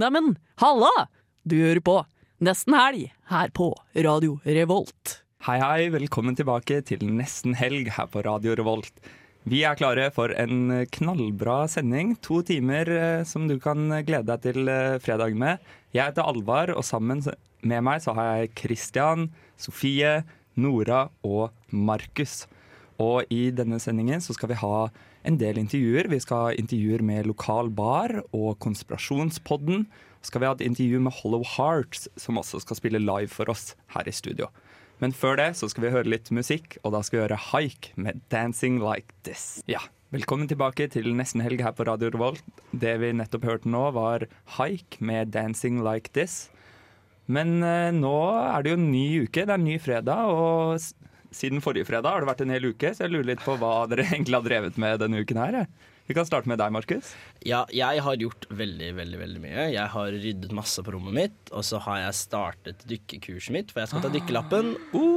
Neimen, halla! Du hører på Nesten Helg her på Radio Revolt. Hei, hei, velkommen tilbake til Nesten helg her på Radio Revolt. Vi er klare for en knallbra sending. To timer eh, som du kan glede deg til eh, fredag med. Jeg heter Alvar, og sammen med meg så har jeg Christian, Sofie, Nora og Markus. Og i denne sendingen så skal vi ha en del intervjuer. Vi skal ha intervjuer med lokal bar og Konspirasjonspodden. Så skal vi ha et intervju med Hollow Hearts, som også skal spille live for oss her i studio. Men før det så skal vi høre litt musikk, og da skal vi høre Haik med 'Dancing Like This'. Ja, Velkommen tilbake til Nesten helg her på Radio Revolt. Det vi nettopp hørte nå, var Haik med 'Dancing Like This'. Men eh, nå er det jo en ny uke, det er en ny fredag, og siden forrige fredag har det vært en hel uke, så jeg lurer litt på hva dere egentlig har drevet med denne uken her. Vi kan starte med deg, Markus. Ja, jeg har gjort veldig, veldig veldig mye. Jeg har ryddet masse på rommet mitt, og så har jeg startet dykkekurset mitt, for jeg skal ta dykkerlappen.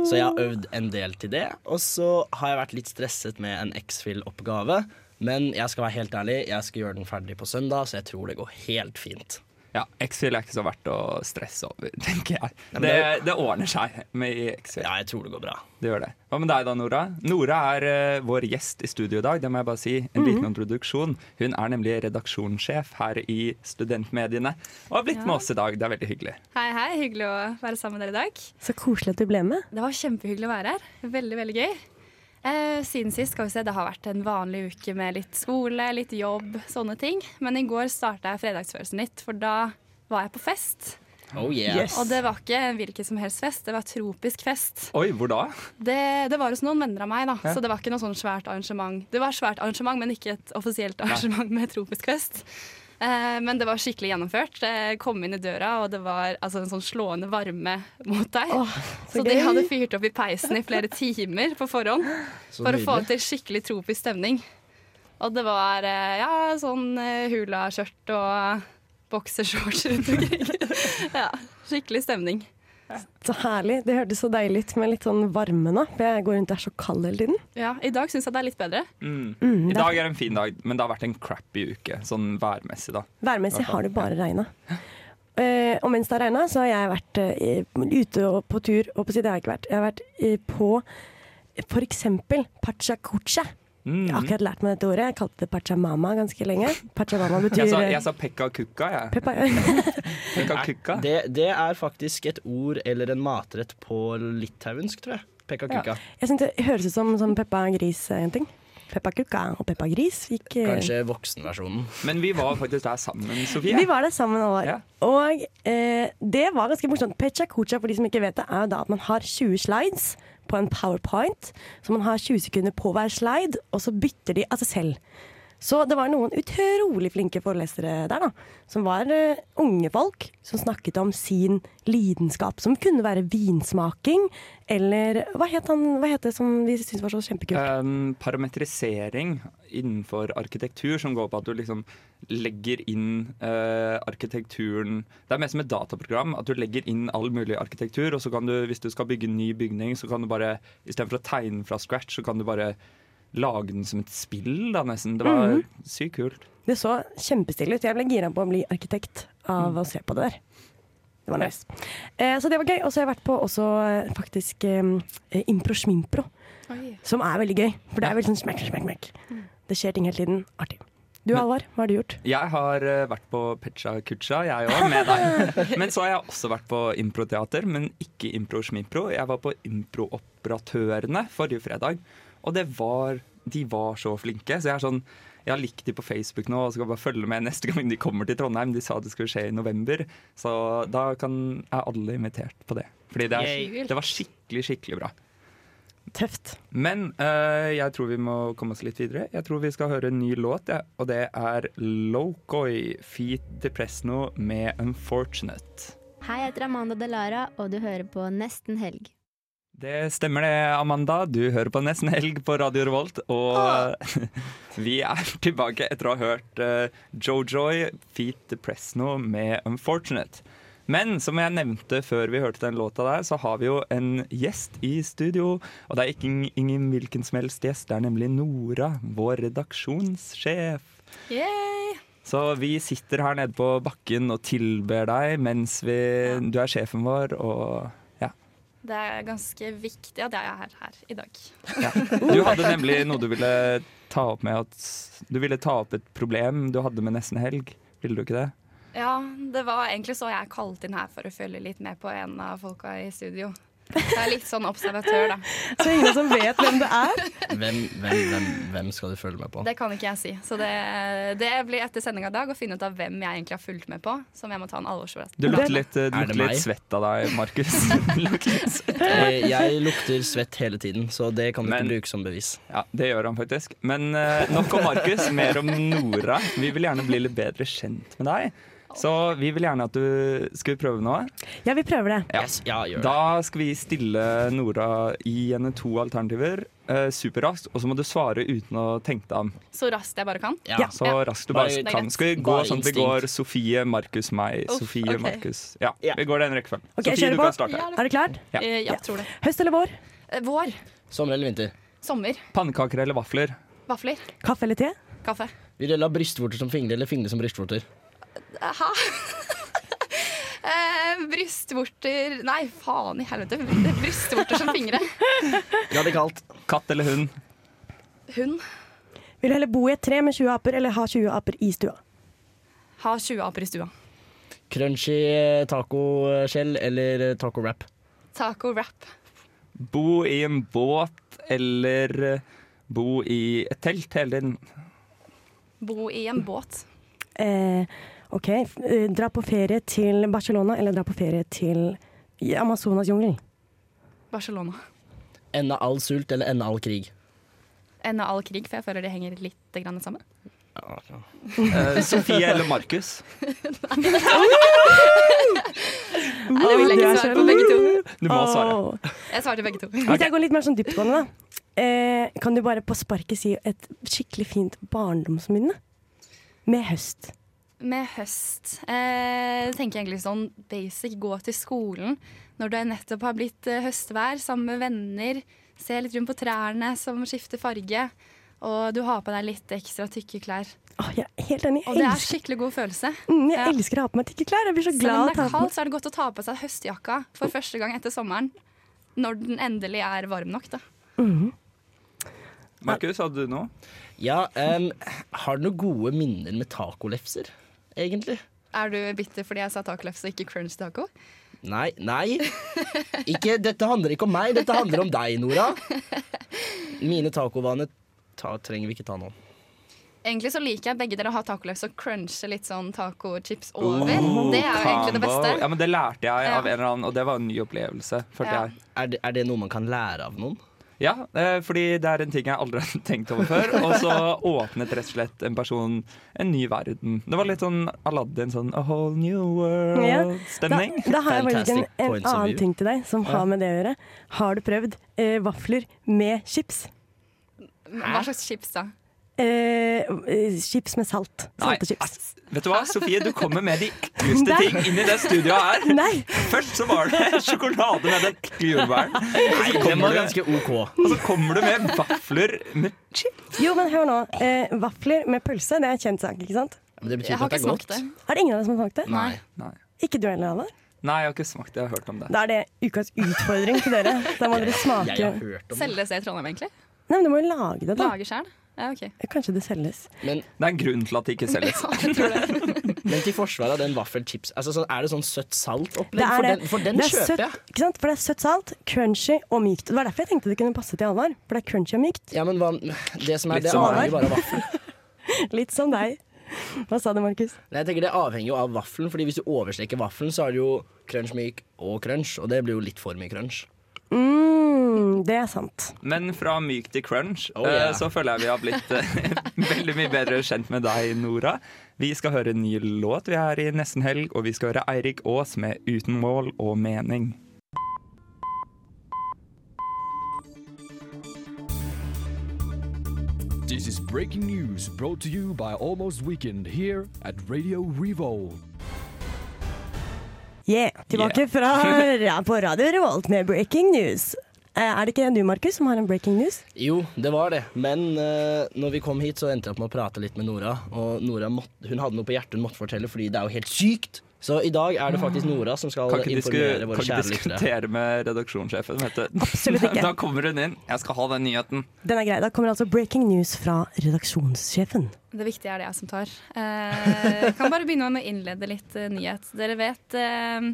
Så jeg har øvd en del til det. Og så har jeg vært litt stresset med en X-Fill-oppgave. Men jeg skal være helt ærlig, jeg skal gjøre den ferdig på søndag, så jeg tror det går helt fint. Ja, X-Fill er ikke så verdt å stresse over, tenker jeg. Det, det- ordner seg med X-Fill. Ja, jeg tror det går bra. Det gjør det. Hva med deg da, Nora? Nora er uh, vår gjest i studio i dag. Det må jeg bare si. En liten introduksjon. Hun er nemlig redaksjonssjef her i Studentmediene og har blitt med oss i dag. Det er veldig hyggelig. Hei, hei. Hyggelig å være sammen med dere i dag. Så koselig at du ble med. Det var kjempehyggelig å være her. Veldig, veldig gøy. Eh, siden sist skal vi se, det har vært en vanlig uke med litt skole, litt jobb, sånne ting. Men i går starta jeg fredagsfølelsen litt, for da var jeg på fest. Oh yeah. Yes. Og det var ikke en hvilken som helst fest, det var tropisk fest. Oi, hvor da? Det, det var hos noen venner av meg, da. Ja. Så det var ikke noe sånn svært arrangement. Det var svært arrangement, men ikke et offisielt arrangement med tropisk fest. Eh, men det var skikkelig gjennomført. Jeg kom inn i døra, og det var altså, en sånn slående varme mot deg. så så de hadde fyrt opp i peisen i flere timer på forhånd for å få til skikkelig tropisk stemning. Og det var eh, ja, sånn hulaskjørt hula-skjørt og boksershorts rundt omkring. ja, skikkelig stemning. Så herlig. Det hørtes så deilig ut med litt sånn varme nå. For jeg går rundt og er så kald hele tiden. Ja, I dag syns jeg det er litt bedre. Mm. Mm, I dag er en fin dag, men det har vært en crappy uke, sånn værmessig, da. Værmessig har det bare regna. Uh, og mens det har regna, så har jeg vært uh, ute og på tur. Og på siden har jeg ikke vært. Jeg har vært uh, på eksempel Pachacucha. Mm. Jeg har akkurat lært meg dette ordet. Jeg kalte det Pachamama ganske lenge. Pachamama betyr Jeg sa, eh, jeg sa pekka kukka, jeg. Peppa. Pekka kukka. Det, det er faktisk et ord eller en matrett på litauisk, tror jeg. Pekka kuka. Jeg synes Det høres ut som, som Peppa Gris eh, en ting. Peppa Kukka og Peppa Gris gikk eh, Kanskje voksenversjonen. Men vi var faktisk der sammen, Sofie. Vi var der sammen over. år. Ja. Og eh, det var ganske morsomt. Pecha Kucha, for de som ikke vet det, er jo da at man har 20 slides på en powerpoint. Så man har 20 sekunder på hver slide, og så bytter de av seg selv. Så det var noen utrolig flinke forelesere der, da. Som var uh, unge folk som snakket om sin lidenskap. Som kunne være vinsmaking, eller hva het, han, hva het det som vi syntes var så kjempekult? Um, parametrisering innenfor arkitektur, som går på at du liksom legger inn uh, arkitekturen Det er mer som et dataprogram. At du legger inn all mulig arkitektur, og så kan du, hvis du skal bygge en ny bygning, så kan du bare istedenfor å tegne fra scratch, så kan du bare lage den som et spill, da nesten. Det var sykt kult. Det så kjempestilig ut. Jeg ble gira på å bli arkitekt av å se på det der. Det var nice. Eh, så det var gøy. Og så har jeg vært på også eh, faktisk eh, Impro Schmimpro, som er veldig gøy. For det er veldig sånn smekk, smekk, smekk. Det skjer ting hele tiden. Artig. Du Alvar, hva har du gjort? Jeg har uh, vært på Pecha Kucha, jeg òg, med deg. Men så har jeg også vært på improteater, men ikke Impro Schmimpro. Jeg var på Improoperatørene forrige fredag, og det var, de var så flinke. Så jeg er sånn jeg har likt de på Facebook nå og skal bare følge med neste gang de kommer til Trondheim. De sa det skulle skje i november, så da kan, er alle invitert på det. Fordi det, er, det var skikkelig, skikkelig bra. Tøft. Men uh, jeg tror vi må komme oss litt videre. Jeg tror vi skal høre en ny låt, ja, og det er Lokoi Feet Depresno med 'Unfortunate'. Hei, jeg heter Amanda Delara, og du hører på Nesten Helg. Det stemmer det, Amanda. Du hører på Nesten Helg på Radio Revolt. Og vi er tilbake etter å ha hørt uh, Jojoy Feet nå med 'Unfortunate'. Men som jeg nevnte før vi hørte den låta der, så har vi jo en gjest i studio. Og det er ikke ingen hvilken som helst gjest, det er nemlig Nora, vår redaksjonssjef. Yay! Så vi sitter her nede på bakken og tilber deg mens vi, du er sjefen vår. Og. Det er ganske viktig at jeg er her, her i dag. ja. Du hadde nemlig noe du ville ta opp med at Du ville ta opp et problem du hadde med nesten helg. Ville du ikke det? Ja, det var egentlig så jeg kalte inn her for å følge litt med på en av folka i studio. Jeg er litt sånn observatør, da. Så ingen som vet hvem det er. Hvem, hvem, hvem, hvem skal du følge med på? Det kan ikke jeg si. Så det, det blir etter sendinga i dag å finne ut av hvem jeg egentlig har fulgt med på. Som jeg må ta en alvorsvurdering. Du lukter litt, du Er lukter litt svett av deg, Markus. Du. Eh, Jeg lukter svett hele tiden, så det kan du Men- ikke bruke som bevis. Ja, det gjør han faktisk. Men eh, nok om Markus, mer om Nora. Vi vil gjerne bli litt bedre kjent med deg. Så vi vil gjerne at du Skal vi prøve noe? Ja, vi prøver det. Ja. Yes, ja, gjør det. Da skal vi stille Nora i henne to alternativer eh, superraskt, og så må du svare uten å tenke deg om. Så raskt jeg bare kan. Ja. Ja. Så Ja. raskt du Bare- bare kan. Skal vi gå Bare sånn at vi går Sofie, Markus, meg, Uff, Sofie, okay. Markus. Ja, Ja. vi går den rekkefølgen. Okay, Sofie, du på. kan starte. Er du klar? Ja. Eh, ja, Ja. tror det. Høst eller vår? Eh, Vår. Sommer eller vinter? Sommer. Pannekaker eller vafler? Vafler. Kaffe eller te? Kaffe. Vil du ha brystvorter som fingre eller fingre som brystvorter? Hæ? eh, brystvorter Nei, faen i helvete. Brystvorter som fingre. Radikalt. Katt eller hund? Hund. Vil du heller bo i et tre med 20 aper eller ha 20 aper i stua? Ha 20 aper i stua. Crunchy tacoskjell eller taco wrap? Taco wrap. Bo i en båt eller bo i et telt hele tiden? Bo i en båt. Eh, OK. eh, Dra på ferie til Barcelona eller dra på ferie til Amazonasjungelen? Barcelona. Ende all sult eller ende all krig? Ende all krig, for jeg føler det henger litt grann sammen. Ja, ja. Eh, Sofie eller Markus? Nei, det vil jeg ikke svare på begge to. Du må svare. Jeg svarte begge to. Hvis jeg går litt mer sånn dyptgående, da. Eh, kan du bare på sparket si et skikkelig fint barndomsminne? Med høst. Med høst eh, tenker jeg egentlig sånn basic. Gå til skolen når det nettopp har blitt eh, høstvær, sammen med venner. Se litt rundt på trærne som skifter farge. Og du har på deg litt ekstra tykke klær. Åh, jeg er helt enig. Og det er skikkelig god følelse. mm, jeg ja. elsker å ha på meg tykke klær. Jeg blir så Selv om det er kaldt, så er det godt å ta på seg høstjakka for første gang etter sommeren. Når den endelig er varm nok, da. Markus, hadde du noe? Ja, um, har du noen gode minner med tacolefser, egentlig? Er du bitter fordi jeg sa tacolefse og ikke crunch taco? Nei, nei. Ikke, dette handler ikke om meg, dette handler om deg, Nora. Mine tacovaner trenger vi ikke ta nå. Egentlig så liker jeg begge dere å ha tacolefse og crunche litt sånn tacochips over. Oh, det er jo egentlig det beste. Ja, men Det lærte jeg av en eller annen, og det var en ny opplevelse. følte Ja. jeg. Er det, er det noe man kan lære av noen? Ja, eh, fordi det er en ting jeg aldri har tenkt over før. Og så åpnet rett og slett en person en ny verden. Det var litt sånn Aladdin, sånn A whole new world-stemning. Da, da har jeg faktisk en, en annen ting til deg som har med det å gjøre. Har du prøvd eh, vafler med chips? Hva slags chips da? Eh, eh, chips med salt. Salte chips. vet du hva, Sofie, du kommer med de ekleste ting inn i det studioet her. Nei! Først så var det sjokolade med den ekle jordbæren. Så Den var du- ganske OK. Og så kommer du med vafler med chips. Jo, men hør nå. Eh, vafler med pølse, det er en kjent sak, ikke sant? Men det betyr Jeg har ikke at det er smakt godt. det. Er det ingen av dere som har smakt det? Nei. Nei. Ikke du heller, Halvor? Nei, jeg har ikke smakt det. Jeg har hørt om det. Da er det ukas utfordring til dere. Da må dere smake. Jeg har hørt om det. Selges det i Trondheim, egentlig? Nei, men du må jo lage det, da. Lager sjøl? Ja, okay. Kanskje det selges. Men, Det er en grunn til at det ikke selges. Jeg tror det. men til forsvar av den vaffelchips, altså, er det sånn søtt salt-opplegg? For den, for den Det er kjøper søtt, jeg. ikke sant? For det er søtt salt, crunchy og mykt. Det var derfor jeg tenkte det kunne passe til Alvar. For det er crunchy og mykt. Ja, men hva, det som er Litt det som avhenger bare vaffel. Litt som deg. Hva sa du, Markus? Nei, jeg tenker Det avhenger jo av vaffelen, Fordi hvis du overstreker vaffelen, så er det jo crunch myk og crunch, og det blir jo litt for mye crunch. Mm, det er sant. Men fra myk til crunch, Oh, yeah. eh, så føler jeg vi har blitt eh, veldig mye bedre kjent med deg, Nora. Vi skal høre en ny låt vi er i nesten helg, og vi skal høre Eirik Aas med 'Uten mål og mening'. This is breaking news brought to you by Almost Weekend here at Radio Revolt. Yeah, tilbake fra på Radio Revolt med breaking news. Eh, Er det ikke du, Markus, som har en breaking news? Jo, det var det. Men uh, når vi kom hit, så endte jeg opp med å prate litt med Nora. Og Nora måtte, hun hadde noe på hjertet hun måtte fortelle, fordi det er jo helt sykt. Så i dag er det faktisk Nora som skal informere våre informere lyttere. kan ikke kjære diskutere med redaksjonssjefen. Absolutt ikke. Da kommer hun inn. Jeg skal ha den nyheten. Den er grei. Da kommer altså breaking news fra redaksjonssjefen. Det viktige er det jeg som tar. Eh, Jeg kan bare begynne med å innlede litt eh, nyhet. Dere vet eh,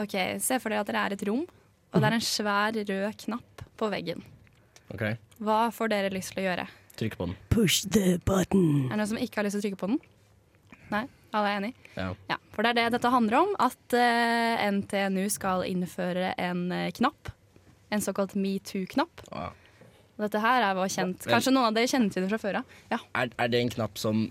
OK, se for dere at dere er et rom, og det er en svær rød knapp på veggen. Ok, Hva får dere lyst til å gjøre? Trykke på den. Push the button. Er det noen som ikke har lyst til å trykke på den? Nei? Alle er enig? Ja. Ja, for det er det dette handler om. At uh, NTNU skal innføre en uh, knapp. En såkalt metoo-knapp. Ja. Dette her er jo kjent. Kanskje noen av dere kjenner til det fra før av. Ja. Er, er det en knapp som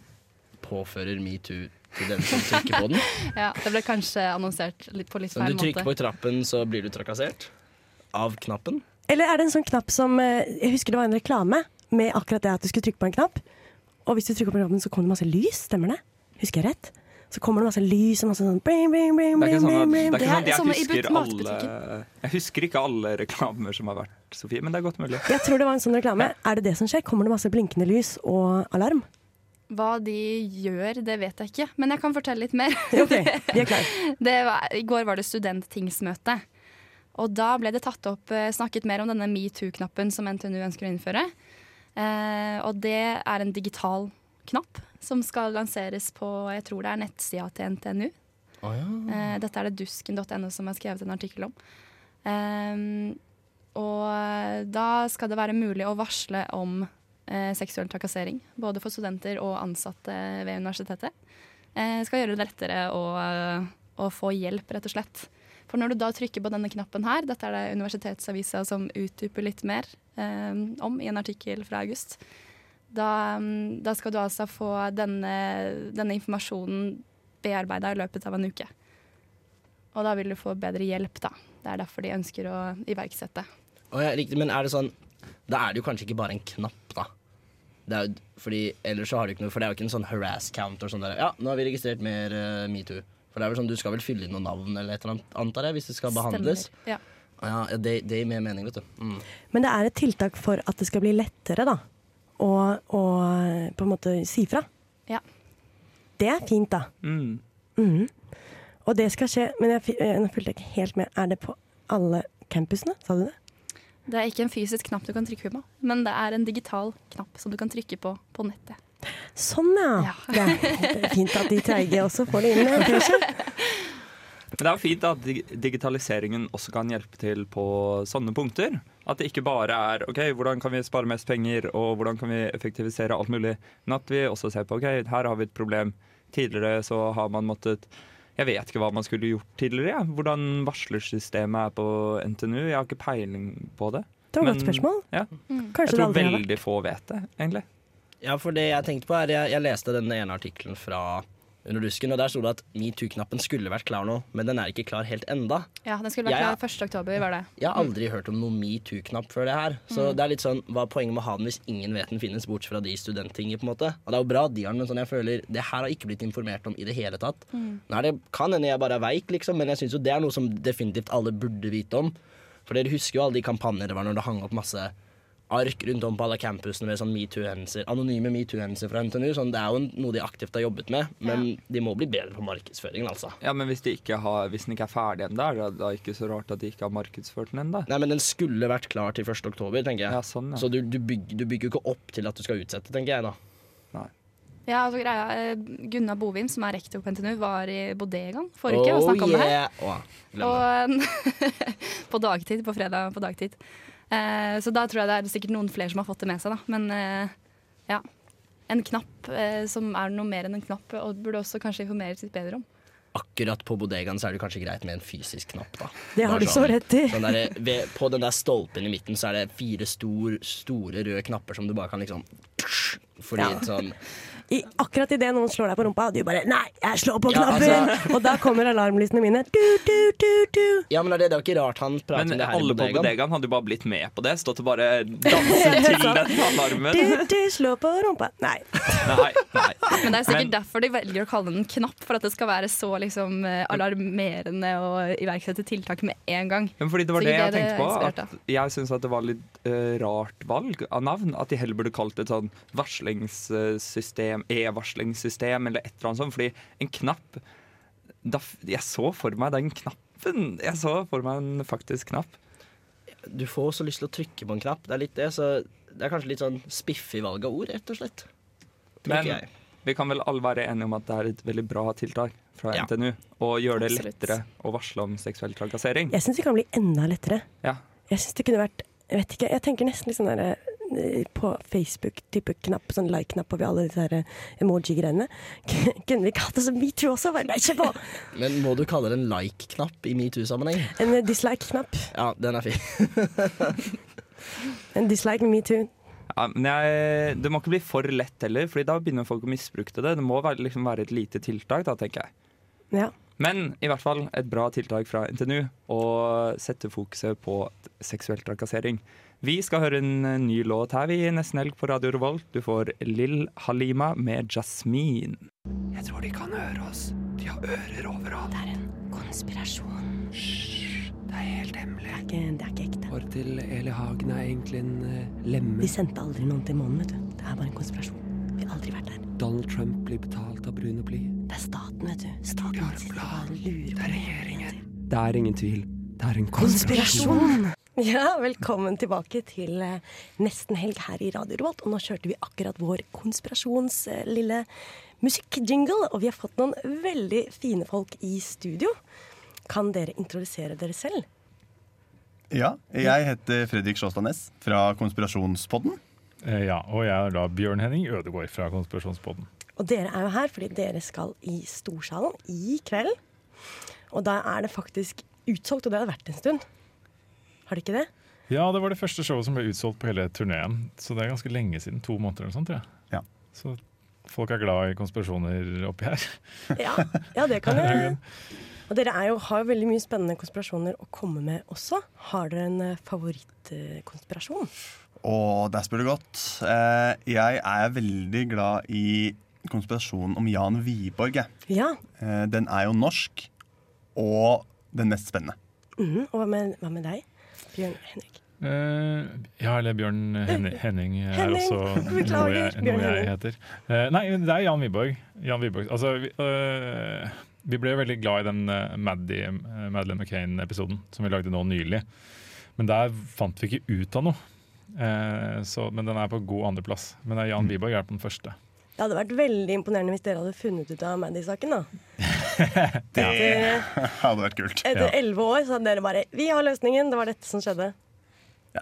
påfører metoo til den som trykker på den? ja, det ble kanskje annonsert litt på litt feil når feil du trykker måte. på trappen, så blir du trakassert? Av knappen? Eller er det en sånn knapp som eh, Jeg husker det var en reklame med akkurat det at du skulle trykke på en knapp. Og hvis du trykker på knappen, så kommer det masse lys. Stemmer det? Husker jeg rett? Så kommer det masse lys og masse sånn bling, bling, bling, Det er ikke sånn at, det er ikke sånn at jeg, husker alle, jeg husker ikke alle reklamer som har vært, Sofie, men det er godt mulig. Jeg tror det var en sånn reklame. Er det det som skjer? Kommer det masse blinkende lys og alarm? Hva de gjør, det vet jeg ikke. Men jeg kan fortelle litt mer. Okay, vi er klar. Det var, I går var det studenttingsmøte. Og da ble det tatt opp, eh, snakket mer om denne metoo-knappen som NTNU ønsker å innføre. Eh, og det er en digital knapp som skal lanseres på jeg tror det er nettsida til NTNU. Eh, dette er det dusken.no som har skrevet en artikkel om. Eh, og da skal det være mulig å varsle om eh, seksuell trakassering. Både for studenter og ansatte ved universitetet. Eh, skal gjøre det lettere å, å få hjelp, rett og slett. For når du da trykker på denne knappen her, dette er det Universitetsavisa som utdyper litt mer eh, om i en artikkel fra august, da, mm, da skal du altså få denne, denne informasjonen bearbeida i løpet av en uke. Og da vil du få bedre hjelp, da. Det er derfor de ønsker å iverksette. Oh, ja, riktig, men er det sånn Da er det jo kanskje ikke bare en knapp, da. Det er jo, fordi, ellers så har du ikke noe For det er jo ikke en sånn harass counter sånn der Ja, nå har vi registrert mer uh, metoo. For det er vel sånn, Du skal vel fylle inn noen navn eller et eller annet, antar jeg, hvis det skal behandles. Stemmer. Ja, ja, det, det gir mer mening, vet du. Mm. Men det er et tiltak for at det skal bli lettere, da. Å, og, på en måte si fra. Ja. Det er fint, da. Mm. Mm. Og det skal skje, men jeg, eh, nå fulgte jeg ikke helt med. Er det på alle campusene? Sa du det? Det er ikke en fysisk knapp du kan trykke på, men det er en digital knapp som du kan trykke på på nettet. Sånn, ja. Ja. Det, er, fint at de treige også får det inn. kanskje. Men det er jo fint at digitaliseringen også kan hjelpe til på sånne punkter. At det ikke bare er OK, hvordan kan vi spare mest penger, og hvordan kan vi effektivisere alt mulig, men at vi også ser på OK, her har vi et problem. Tidligere så har man måttet Jeg vet ikke hva man skulle gjort tidligere. Ja. Hvordan varslersystemet er på NTNU. Jeg har ikke peiling på det. Det var et godt spørsmål. Ja. Mm. Jeg tror veldig få vet det, egentlig. Ja, for det jeg tenkte på er Jeg, jeg leste den ene artikkelen fra Under dusken, og der sto det at metoo-knappen skulle vært klar nå, men den er ikke klar helt enda. Ja, Den skulle vært ja. klar 1. oktober, var det. Jeg har aldri hørt om noen metoo-knapp før det her. Så det er litt sånn, hva er poenget med å ha den hvis ingen vet den finnes, bortsett fra de studenttingene, på en måte. Og det er jo bra de har den, men sånn jeg føler, det her har ikke blitt informert om i det hele tatt. Mm. Nei, det, kan hende jeg bare er veik, liksom, men jeg syns jo det er noe som definitivt alle burde vite om. For dere husker jo alle de kampanjer det var når det hang opp masse ark rundt om på alle campusene med sånn metoo-hendelser, anonyme metoo-hendelser fra NTNU. Sånn, det er jo noe de aktivt har jobbet med, men de må bli bedre på markedsføringen, altså. Ja, Men hvis, de ikke har, hvis den ikke er ferdig ennå, er det da ikke så rart at de ikke har markedsført den ennå? Nei, men den skulle vært klar til 1. oktober, tenker jeg. Ja, sånn, ja. Så du, du, bygger, du bygger jo ikke opp til at du skal utsette, tenker jeg da. Ja, altså greia, eh, Gunnar Bovim, som er rektor på NTNU, var i bodegaen forrige uke og snakka om det her. Oh, yeah. Og på dagtid, på fredag på dagtid. Eh, så da tror jeg det er sikkert noen flere som har fått det med seg, da. Men eh, ja. En knapp eh, som er noe mer enn en knapp, og burde også kanskje informeres litt bedre om. Akkurat på bodegaen så er det kanskje greit med en fysisk knapp, da. Det har du så sånn- rett i. Den der, ved, på den der stolpen i midten så er det fire stor, store røde knapper som du bare kan liksom Fordi Ja. sånn I, akkurat idet noen slår deg på rumpa, og du bare 'nei, jeg slår på Ja, knappen', og da kommer alarmlysene mine. Du, du, du, du. Ja, men det er det jo ikke rart han prater Men om det her alle på bodegaen. hadde jo bare blitt med på det. Stått og bare danset til den alarmen. Du, du, slå på rumpa. Nei. Nei, nei. Men det er sikkert Men- derfor de velger å kalle den en knapp, for at det skal være så liksom, eh, alarmerende å iverksette tiltak med en gang. Men fordi det var det Sikkert jeg det tenkte på. At jeg syns at det var litt uh, rart valg av navn. At de heller burde kalt det et sånn varslingssystem, e-varslingssystem eller et eller annet sånt. Fordi en knapp da, Jeg så for meg den knappen. Jeg så for meg en faktisk knapp. Du får også lyst til å trykke på en knapp. Det er litt det, så det er kanskje litt sånn spiffig valg av ord, rett og slett. Tror Men jeg. vi kan vel alle være enige om at det er et veldig bra tiltak fra Ja. NTNU. Og gjøre det lettere å varsle om seksuell trakassering. Jeg syns det kan bli enda lettere. Ja. Jeg synes det kunne vært Jeg vet ikke, jeg tenker nesten litt sånn der på Facebook-type knapp, sånn like-knapp over alle disse her emoji-greiene. Kunne vi kalt det som metoo også? Men må du kalle det en like-knapp i metoo-sammenheng? En eh, dislike-knapp. Ja, den er fin. En dislike med metoo. Ja, men jeg, det må ikke bli for lett heller, Fordi da begynner folk å misbruke det. Det må være, liksom være et lite tiltak, da, tenker jeg. Ja. Men i hvert fall et bra tiltak fra NTNU å sette fokuset på seksuell trakassering. Vi skal høre en eh, ny låt her vi i nesten helg på Radio Revolt. Du får Lill Halima med Jasmin. Jeg tror de kan høre oss. De har ører overalt. Det er en konspirasjon. Hysj, det er helt hemmelig. Det er ikke, det er ikke ekte. Håret til Eli Hagen er egentlig en uh, lemme. Vi sendte aldri noen til månen, vet du. Det er bare en konspirasjon. Vi har aldri vært der. Donald Trump blir betalt av brun og blid. Det er staten, vet du. Staten sitter og lurer på regjeringen. Det er ingen tvil. Det er en konspirasjon. Konspirasjon! Ja, velkommen tilbake til eh, nesten helg her i Radio Revolt. Og nå kjørte vi akkurat vår konspirasjonslille eh, musikkjingle. Og vi har fått noen veldig fine folk i studio. Kan dere introdusere dere selv? Ja, jeg heter Fredrik Sjåstad Næss fra Konspirasjonspodden. Eh, Ja, og jeg er da Bjørn Henning Ødegård fra Konspirasjonspodden. Og dere er jo her fordi dere skal i Storsalen i kveld. Og da er det faktisk utsolgt, og det har det vært en stund. Har det ikke det? Ja, det var det første showet som ble utsolgt på hele turneen, så det er ganske lenge siden. To måneder eller sånt, tror jeg. Ja. Så folk er glad i konspirasjoner oppi her. Ja, ja det kan jeg. Og dere er jo, har jo veldig mye spennende konspirasjoner å komme med også. Har dere en eh, favorittkonspirasjon? Å, der spør du godt. Eh, Jeg er veldig glad i konspirasjonen om Jan Wiborg. Ja. Eh, Den er jo norsk, og den mest spennende. Mm, Og hva med, hva med deg, Bjørn Henrik? Uh, ja, eller Bjørn Henning, Henning er Henning, også noe jeg, noe jeg heter. Uh, nei, det er Jan Wiborg. Jan Wiborg. Altså, vi, uh, vi ble veldig glad i den uh, Maddie, uh, Madeleine McCain-episoden som vi lagde nå nylig. Men der fant vi ikke ut av noe. Eh, så, men den er på god andreplass. Men det er Jan Wiborg er på den første. Det hadde vært veldig imponerende hvis dere hadde funnet ut av Maddy-saken. da. Det Etter hadde vært kult. etter elleve år så hadde dere bare Vi har løsningen! Det var dette som skjedde.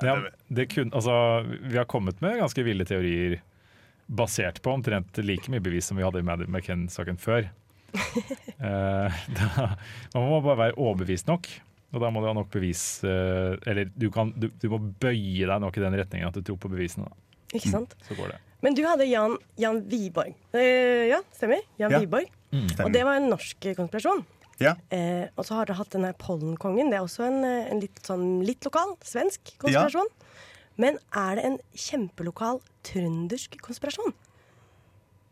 Ja, det kun, altså, vi har kommet med ganske ville teorier basert på omtrent like mye bevis som vi hadde i Maddie McCann-saken før. uh, da, man må bare være overbevist nok, og da må du ha nok bevis uh, Eller du, kan, du, du må bøye deg nok i den retningen at du tror på bevisene. Da. Ikke sant? Så går det. Men du hadde Jan, Jan Wiborg. Eh, ja, stemmer. Jan Ja. Wiborg. Stemmer. Og det var en norsk konspirasjon. Ja. Eh, og så har dere hatt denne pollenkongen. Det er også en, eh, en litt, sånn, litt lokal, svensk konspirasjon. Men er det en kjempelokal trøndersk konspirasjon?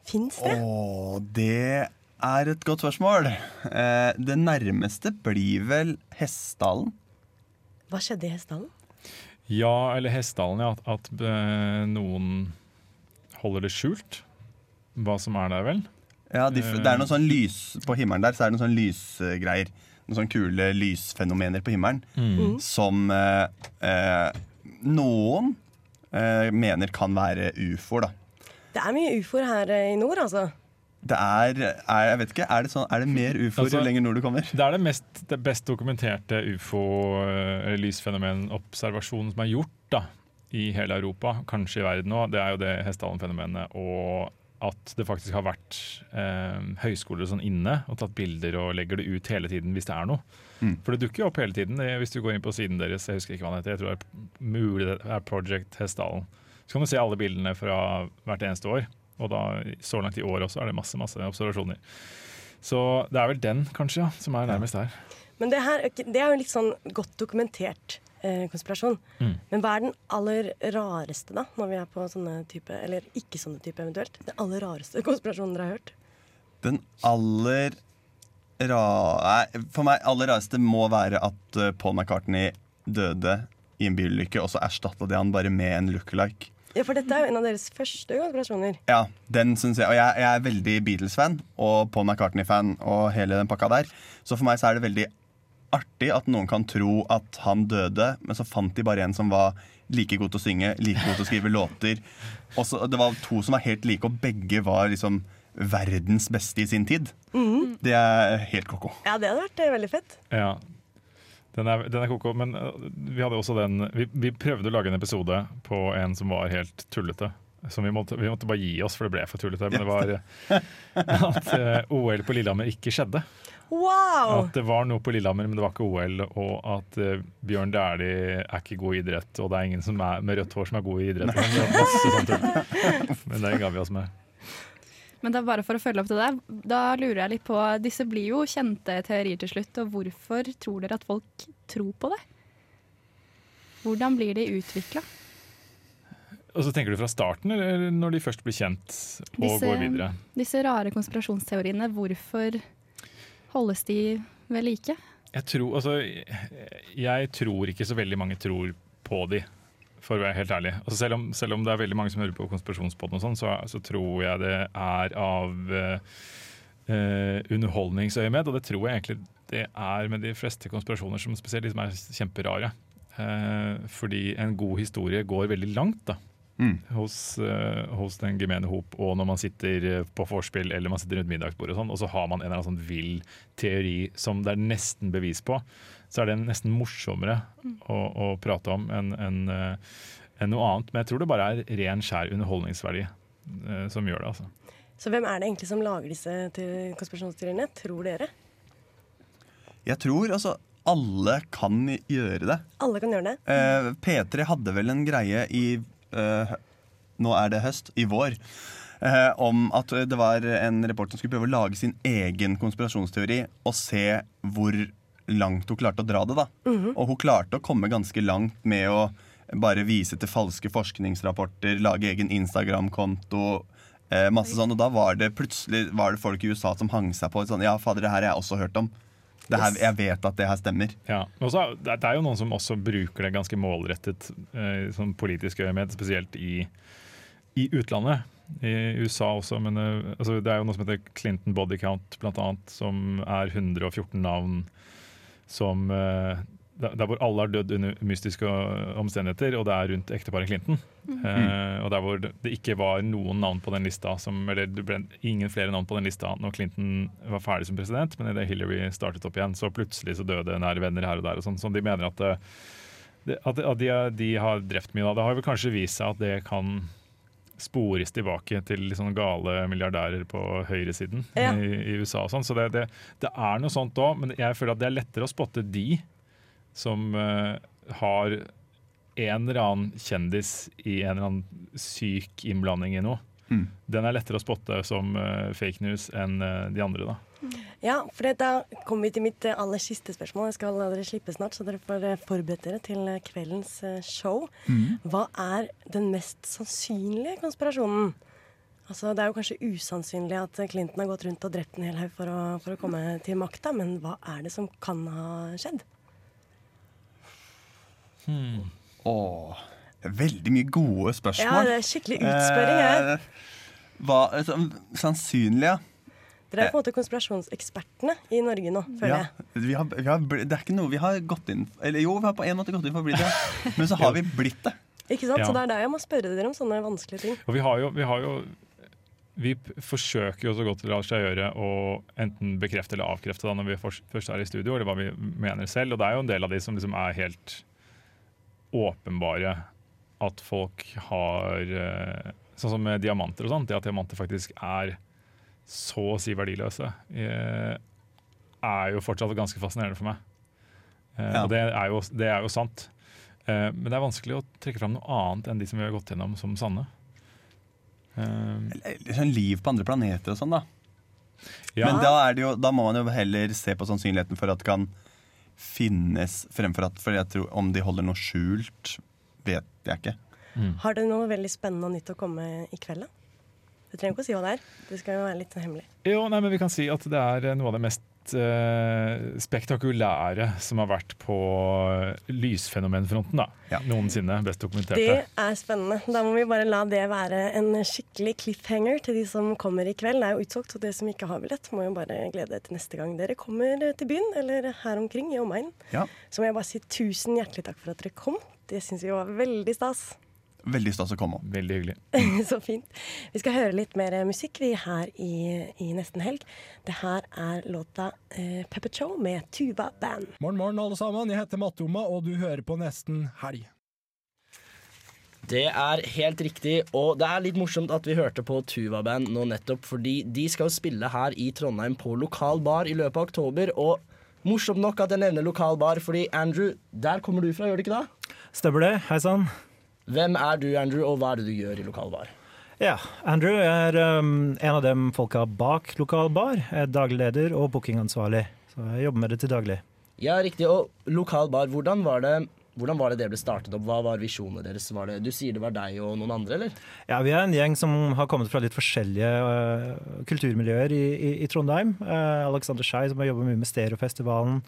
Fins det? Å, det er et godt spørsmål. Eh, Det nærmeste blir vel Hessdalen. Hva skjedde i Hessdalen? Ja, eller Hessdalen, ja. At, at eh, noen holder det skjult, hva som er der, vel. Ja, de, det er noe sånn lys På himmelen der så er det noen sånn lysgreier. Noen sånne kule lysfenomener på himmelen Mm. som eh, eh, noen eh, mener kan være ufoer, da. Det er mye ufoer her eh, i nord, altså. Det er, er Jeg vet ikke, er det, sånn, er det mer ufoer Altså- jo lenger nord du kommer? Det er det, mest, det best dokumenterte ufo-lysfenomen-observasjonen som er gjort da, i hele Europa, kanskje i verden òg. Det er jo det Hessdalen-fenomenet. Og at det faktisk har vært eh, høyskoler sånn inne og tatt bilder og legger det ut hele tiden hvis det er noe. Mm. For det dukker jo opp hele tiden. Hvis du går inn på siden deres, jeg husker ikke hva den heter, jeg tror det er mulig det er Project Hessdalen. Så kan du se alle bildene fra hvert eneste år. Og da, så langt i år også er det masse, masse observasjoner. Så det er vel den, kanskje, ja, som er nærmest her. Men det her det er jo litt sånn godt dokumentert eh, konspirasjon. Mm. Men hva er den aller rareste, da, når vi er på sånne type, eller ikke sånne type eventuelt? Den aller rareste konspirasjonen dere har hørt? Den aller ra... For meg aller rareste må være at eh, Paul McCartney døde i en bilulykke, og så erstatta de han bare med en lookalike. Ja, for dette er jo en av deres første konspirasjoner. Ja, den synes jeg Og jeg, jeg er veldig Beatles-fan og Paul McCartney-fan og hele den pakka der. Så for meg så er det veldig artig at noen kan tro at han døde, men så fant de bare en som var like god til å synge, like god til å skrive låter. Og så, det var to som var helt like, og begge var liksom verdens beste i sin tid. Mm. Det er helt ko-ko. Ja, det hadde vært eh, veldig fett. Ja. Den er, den er koko, men uh, vi hadde også den vi, vi prøvde å lage en episode på en som var helt tullete. Som vi, måtte, vi måtte bare gi oss, for det ble for tullete. Men det var uh, at uh, OL på Lillehammer ikke skjedde. Wow! At det var noe på Lillehammer, men det var ikke OL. Og at uh, Bjørn Dæhlie er ikke god i idrett, og det er ingen som er med rødt hår som er god i idrett. Men, det tull. men det ga vi oss med. Men da bare for å følge opp det der, da lurer jeg litt på Disse blir jo kjente teorier til slutt, og hvorfor tror dere at folk tror på det? Hvordan blir de utvikla? Og så tenker du fra starten, eller når de først blir kjent og går videre? disse rare konspirasjonsteoriene, hvorfor holdes de ved like? Jeg tror, altså, jeg tror ikke så veldig mange tror på de, for å være helt ærlig. Altså selv, om, selv om det er veldig mange som hører på konspirasjonspodden, og sånn, så, så tror jeg det er av uh, underholdningsøyemed. Og det tror jeg egentlig det er med de fleste konspirasjoner, som spesielt de som er kjemperare. Uh, fordi en god historie går veldig langt da, Mm. hos, eh, hos den gemene hop. Og når man sitter eh, på vorspiel eller man sitter rundt middagsbordet, og sånn, og så har man en eller annen sånn vill teori som det er nesten bevis på, så er det nesten morsommere å, å prate om enn en, en noe annet. Men jeg tror det bare er ren, skjær underholdningsverdi eh, som gjør det. altså. Så hvem er det egentlig som lager disse te- konspirasjonsteoriene, tror dere? Jeg tror altså alle kan gjøre det. Alle kan gjøre det. Eh, P3 hadde vel en greie i eh, Nå er det høst. I vår. eh, om at det var en reporter som skulle prøve å lage sin egen konspirasjonsteori og se hvor langt hun klarte å dra det. da. Mhm. Og hun klarte å komme ganske langt med å bare vise til falske forskningsrapporter, lage egen Instagram-konto. Eh, masse sånn, Og da var det plutselig var det folk i USA som hang seg på. Sånn, ja, fader, det her har jeg også hørt om. Det her, jeg vet at det her stemmer. Ja, Også, det er jo noen som også bruker det ganske målrettet eh, sånn politisk øyemed, spesielt i, i utlandet. I USA også, men eh, altså, det er jo noe som heter Clinton Body Count, blant annet, som er 114 navn som eh, der hvor alle har dødd under mystiske omstendigheter, og det er rundt ekteparet Clinton. Eh, og der hvor det ikke var noen navn på den lista, som, eller det ble ingen flere navn på den lista når Clinton var ferdig som president, men idet Hillary startet opp igjen, så plutselig så døde nære venner her og der. og sånn, Så de mener at, det, det, at, at de, de har drept mye. Da. Det har vel kanskje vist seg at det kan spores tilbake til liksom gale milliardærer på høyresiden Ja. i, i USA. og sånn, Så det, det, det er noe sånt òg, men jeg føler at det er lettere å spotte de som uh, har en eller annen kjendis i en eller annen syk innblanding i noe. Mm. Den er lettere å spotte som uh, fake news enn uh, de andre, da. Ja, for det, da kommer vi til mitt eh, aller siste spørsmål. Jeg skal la dere slippe snart, så dere får forberedt dere til kveldens show. show. Hva er den mest sannsynlige konspirasjonen? Altså, Det er jo kanskje usannsynlig at Clinton har gått rundt og drept en hel haug for, for å komme til makta, men hva er det som kan ha skjedd? Åh, veldig mye gode spørsmål. Ja, det er skikkelig utspørring her. Eh, hva, sånn, sannsynlig, ja. Dere er på en måte konspirasjonsekspertene i Norge nå, føler ja. jeg. Vi har, vi har, det er ikke noe vi har gått inn Eller jo, vi har på en måte gått inn for å bli det, men så har vi blitt det. Ikke sant? Ja. Så det er der jeg må spørre dere om sånne vanskelige ting. Og vi har jo, vi, har jo vi forsøker jo så godt det lar seg gjøre å enten bekrefte eller avkrefte da når vi først er i studio, eller hva vi mener selv. Og det er jo en del av de som liksom er helt åpenbare at folk har eh, Sånn som med diamanter og sånt. Det at diamanter faktisk er så å si verdiløse, eh, er jo fortsatt ganske fascinerende for meg. Eh, Ja. Og det er, jo, det er jo sant. Men det er vanskelig å trekke fram noe annet enn de som vi har gått gjennom som sanne. Sånn liv på andre planeter og sånn, da. Ja. Men da, er det jo, da må man jo heller se på sannsynligheten for at det kan finnes, fremfor at For jeg tror om de holder noe skjult, vet jeg ikke. Har dere noe veldig spennende og nytt å komme i kveld? da? Du trenger ikke å si hva det er. Det skal jo være litt hemmelig. Jo, nei, men Vi kan si at det er eh, noe av det mest eh, spektakulære som har vært på lysfenomenfronten. da. Noensinne. Best dokumenterte. Det er spennende. Da må vi bare la det være en skikkelig cliffhanger til de som kommer i kveld. Det er jo utsolgt, og dere som ikke har billett, må jo bare glede dere til neste gang dere kommer til byen, eller her omkring i omegn. Ja. Så må jeg bare si tusen hjertelig takk for at dere kom. Det syns vi var veldig stas. Veldig stas å komme. Veldig hyggelig. Så fint. Vi skal høre litt mer musikk vi her i, i nesten helg. Det her er låta eh, Pepper Show med Tuva Band. Morgen, morgen, alle sammen. Jeg heter Mattoma, og du hører på Nesten Helg. Det er helt riktig, og det er litt morsomt at vi hørte på Tuva Band nå nettopp, fordi de skal jo spille her i Trondheim på lokal bar i løpet av oktober. Og morsomt nok at jeg nevner lokal bar, fordi Andrew, der kommer du fra, gjør du ikke da? Stemmer det. Hei sann. Hvem er du, Andrew, og hva er det du gjør i lokal bar? Ja, Andrew er um, en av dem folka bak lokal bar. Jeg er daglig leder og bookingansvarlig, så jeg jobber med det til daglig. Ja, riktig. Og lokal bar, hvordan var det, hvordan var det det ble startet opp? Hva var visjonene deres? Var det, du sier det var deg og noen andre, eller? Ja, Vi er en gjeng som har kommet fra litt forskjellige uh, kulturmiljøer i, i, i Trondheim. Uh, Alexander Schei, som har jobba mye med Stereofestivalen.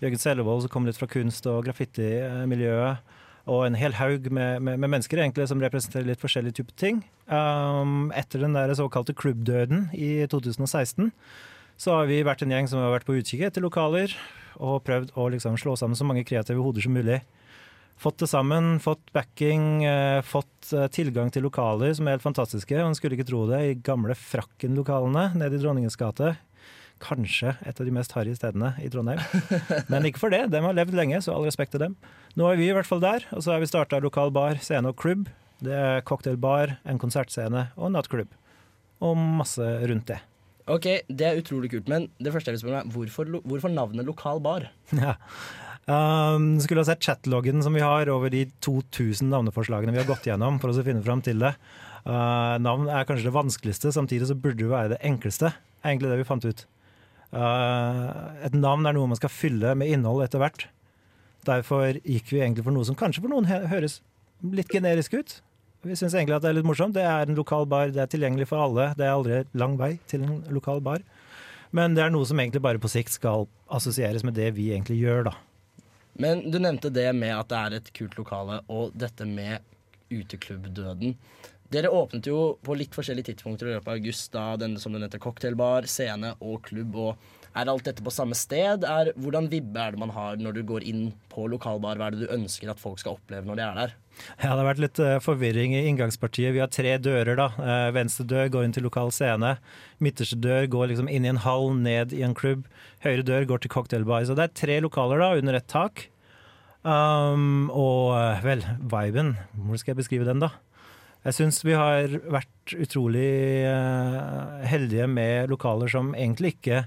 Jørgen Sellevold, som kommer litt fra kunst- og graffitimiljøet. Og en hel haug med, med, med mennesker egentlig som representerer litt forskjellige typer ting. Um, etter den der såkalte klubbdøden i 2016 så har vi vært en gjeng som har vært på utkikk etter lokaler og prøvd å liksom slå sammen så mange kreative hoder som mulig. Fått det sammen, fått backing, eh, fått eh, tilgang til lokaler som er helt fantastiske. Man skulle ikke tro det, i gamle Frakken-lokalene nede i Dronningens gate. Kanskje et av de mest harry stedene i Trondheim. Men ikke for det, de har levd lenge, så all respekt til dem. Nå er vi i hvert fall der, og så har vi starta lokal bar, scene og klubb. Det er cocktailbar, en konsertscene og nattklubb. Og masse rundt det. Ok, Det er utrolig kult, men det første jeg vil spørre meg, hvorfor, hvorfor navnet lokal bar? Ja. Um, skulle ha sett chatloggen som vi har over de 2000 navneforslagene vi har gått gjennom for å finne fram til det. Uh, navn er kanskje det vanskeligste, samtidig så burde det være det enkleste. er egentlig det vi fant ut. Uh, et navn er noe man skal fylle med innhold etter hvert. Derfor gikk vi egentlig for noe som kanskje for noen høres litt generisk ut. Vi syns egentlig at det er litt morsomt. Det er en lokal bar, det er tilgjengelig for alle. Det er aldri lang vei til en lokal bar. Men det er noe som egentlig bare på sikt skal assosieres med det vi egentlig gjør, da. Men du nevnte det med at det er et kult lokale, og dette med uteklubbdøden. Dere åpnet jo på litt forskjellige tidspunkter i løpet av august, da den, som du nevnte, cocktailbar, scene og klubb. og Er alt dette på samme sted? Er, hvordan vibbe er det man har når du går inn på lokalbar? Hva er det du ønsker at folk skal oppleve når de er der? Ja, Det har vært litt eh, forvirring i inngangspartiet. Vi har tre dører. da. Eh, venstre dør går inn til lokal scene. Midterste dør går liksom inn i en hall, ned i en klubb. Høyre dør går til cocktailbar. Så det er tre lokaler da, under ett tak. Um, og eh, vel, viben, hvordan skal jeg beskrive den, da? Jeg syns vi har vært utrolig eh, heldige med lokaler som egentlig ikke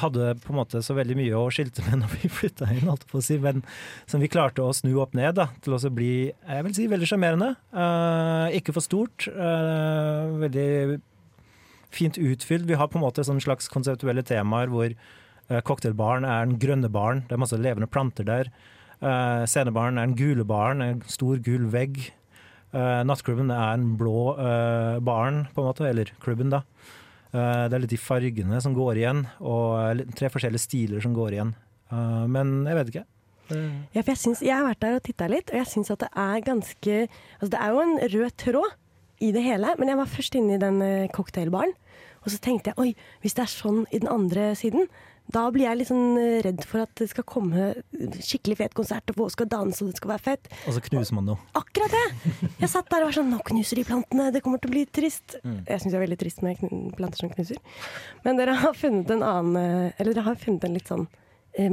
hadde på en måte så veldig mye å skilte med når vi flytta inn, holdt på å si, men som vi klarte å snu opp ned da, til å bli jeg vil si, veldig sjarmerende. Eh, ikke for stort. eh, veldig fint utfylt. Vi har på en måte sånne slags konseptuelle temaer hvor uh, cocktailbaren er den grønne baren, det er masse levende planter der. Uh, scenebaren er den gule baren, en stor gul vegg. Uh, nattklubben er en blå uh, baren, på en måte, eller klubben, da. Uh, det er litt de fargene som går igjen, og tre forskjellige stiler som går igjen. Uh, men jeg vet ikke. Ja, for jeg, synes, jeg har vært der og titta litt, og jeg syns at det er ganske Altså det er jo en rød tråd i det hele, men jeg var først inne i den eh, cocktailbaren, og så tenkte jeg oi, hvis det er sånn i den andre siden, da blir jeg litt sånn eh, redd for at det skal komme skikkelig fet konsert, og folk skal danse, og det skal være fett. Og så knuser man noe. Akkurat det! Jeg satt der og var sånn Nå knuser de plantene, det kommer til å bli trist. Mm. Jeg syns det er veldig trist med planter som knuser. Men dere har funnet en annen eh, Eller dere har funnet en litt sånn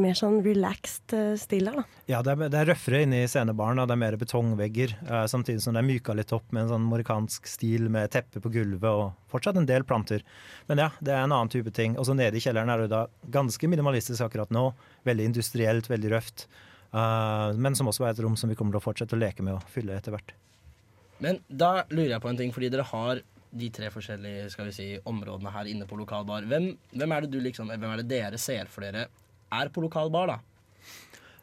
mer sånn relaxed eh, stil her, da. Ja, det er, det er røffere inne i scenebaren, det er mer betongvegger. eh, samtidig som det er myka litt opp med en sånn morikansk stil med teppe på gulvet og fortsatt en del planter. Men ja, det er en annen type ting. Og så nede i kjelleren er det da ganske minimalistisk akkurat nå. Veldig industrielt, veldig røft. eh, men som også er et rom som vi kommer til å fortsette å leke med og fylle etter hvert. Men da lurer jeg på en ting, fordi dere har de tre forskjellige skal vi si, områdene her inne på lokalbar. Hvem, hvem, er det du liksom, hvem er det dere ser for dere er på lokalbar, da?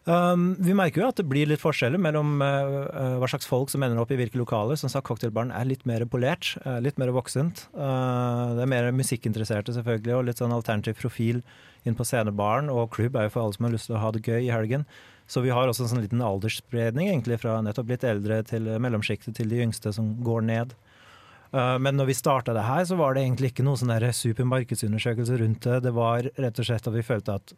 Um, vi merker jo at det blir litt forskjeller mellom uh, uh, hva slags folk som ender opp i hvilke lokaler. Som sagt, Cocktailbaren er litt mer polert, uh, litt mer voksent. Uh, det er mer musikkinteresserte selvfølgelig, og litt sånn alternativ profil inn på scenebaren. Og klubb er jo for alle som har lyst til å ha det gøy i helgen. Så vi har også en sånn liten aldersspredning, egentlig, fra nettopp litt eldre til mellomsjiktet til de yngste som går ned. Uh, men når vi starta det her, så var det egentlig ikke noe sånn der super markedsundersøkelse rundt det. Det var rett og slett at vi følte at